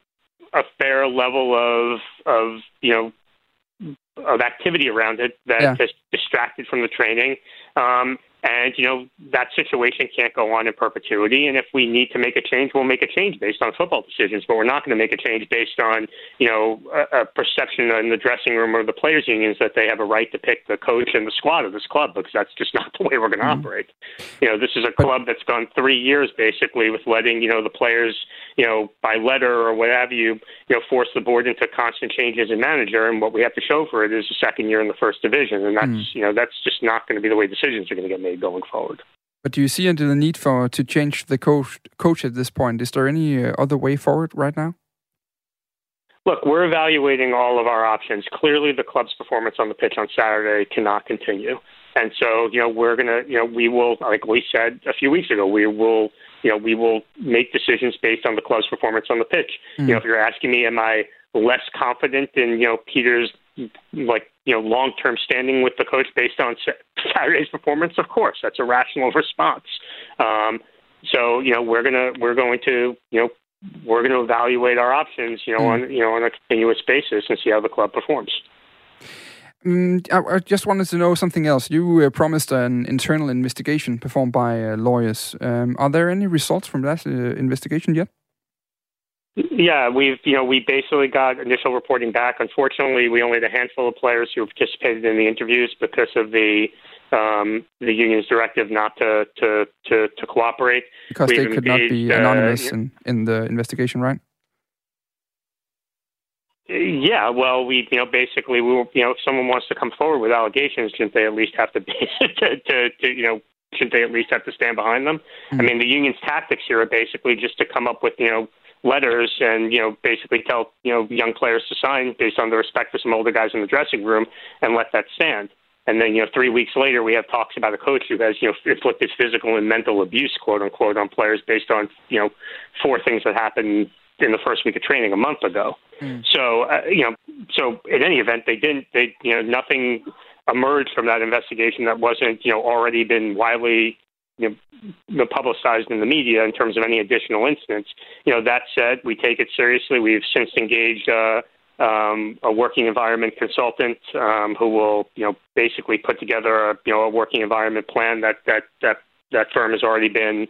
a fair level of of you know of activity around it that Yeah. has distracted from the training. Um, and you know that situation can't go on in perpetuity. And if we need to make a change, we'll make a change based on football decisions. But we're not going to make a change based on you know a, a perception in the dressing room or the players' unions that they have a right to pick the coach and the squad of this club because that's just not the way we're going to mm-hmm. operate. You know, this is a club that's gone three years basically with letting you know the players you know by letter or what have you you know force the board into constant changes in manager. And what we have to show for it is a second year in the first division, and that's mm. you know that's just not going to be the way decisions are going to get made going forward. But do you see the need for to change the coach coach at this point? Is there any uh, other way forward right now? Look, we're evaluating all of our options. Clearly, the club's performance on the pitch on Saturday cannot continue. And so, you know, we're going to, you know, we will, like we said a few weeks ago, we will, you know, we will make decisions based on the club's performance on the pitch. You know, if you're asking me, am I less confident in, you know, Peter's, like, you know, long term standing with the coach based on Sa- Saturday's performance? Of course, that's a rational response. Um, so, you know, we're going to, we're going to, you know, we're going to evaluate our options, you know, on you know on a continuous basis and see how the club performs. Mm, I, I just wanted to know something else. You uh, promised an internal investigation performed by uh, lawyers. Um, are there any results from that uh, investigation yet? Yeah, we've you know we basically got initial reporting back. Unfortunately, we only had a handful of players who participated in the interviews because of the um, the union's directive not to to to, to cooperate. Because they We've could not be uh, anonymous in, in the investigation, right? Yeah, well, we you know basically we were, you know if someone wants to come forward with allegations, shouldn't they at least have to be to, to, to you know shouldn't they at least have to stand behind them? I mean, the union's tactics here are basically just to come up with you know letters and you know basically tell you know young players to sign based on the respect for some older guys in the dressing room and let that stand. And then you know three weeks later we have talks about a coach who has you know inflicted physical and mental abuse quote unquote on players based on you know four things that happened in the first week of training a month ago. So uh, you know, so in any event, they didn't. They you know nothing emerged from that investigation that wasn't you know already been widely you know publicized in the media in terms of any additional incidents. You know that said, we take it seriously. We've since engaged. Uh, um, a working environment consultant um, who will, you know, basically put together a, you know, a working environment plan that that that that firm has already been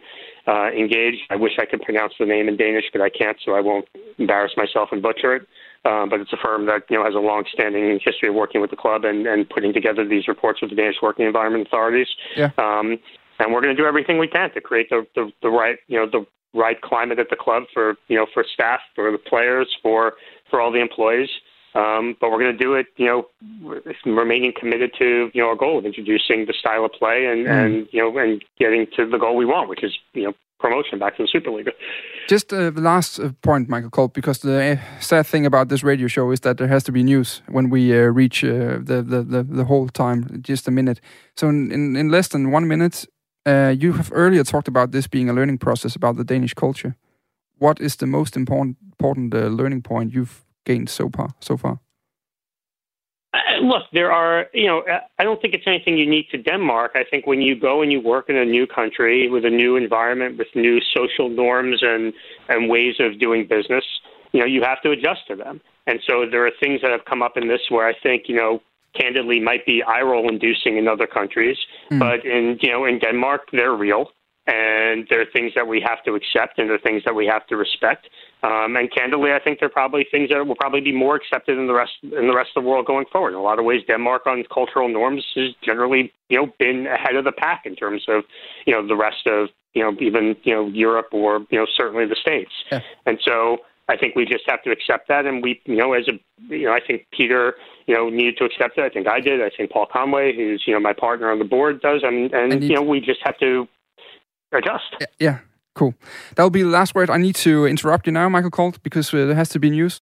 uh, engaged. I wish I could pronounce the name in Danish, but I can't, so I won't embarrass myself and butcher it. Um, but it's a firm that you know has a long-standing history of working with the club and, and putting together these reports with the Danish Working Environment Authorities. Yeah. Um, and we're going to do everything we can to create the, the the right you know the right climate at the club for you know for staff, for the players, for for all the employees. Um, but we're going to do it, you know, remaining committed to you know our goal of introducing the style of play and, Mm. and you know and getting to the goal we want, which is you know promotion back to the Superliga. Just uh, the last uh, point, Michael Colt, because the uh, sad thing about this radio show is that there has to be news when we uh, reach uh, the, the, the the whole time, just a minute. So in, in, in less than one minute, uh, you have earlier talked about this being a learning process about the Danish culture. What is the most important important uh, learning point you've gained so far? So far, Uh, look, there are, you know, I don't think it's anything unique to Denmark. I think when you go and you work in a new country with a new environment, with new social norms and, and ways of doing business, you know, you have to adjust to them. And so there are things that have come up in this where I think, you know, candidly might be eye roll inducing in other countries, mm. but in, you know, in Denmark, they're real and there are things that we have to accept and there are things that we have to respect. Um, and candidly, I think there are probably things that will probably be more accepted in the rest in the rest of the world going forward. In a lot of ways, Denmark on cultural norms has generally, you know, been ahead of the pack in terms of, you know, the rest of, you know, even you know Europe or you know certainly the states. Yeah. And so I think we just have to accept that. And we, you know, as a, you know, I think Peter, you know, needed to accept it. I think I did. I think Paul Conway, who's you know my partner on the board, does. And and you know, we just have to adjust. Yeah, cool. That will be the last word. I need to interrupt you now, Michael Colt, because uh, there has to be news.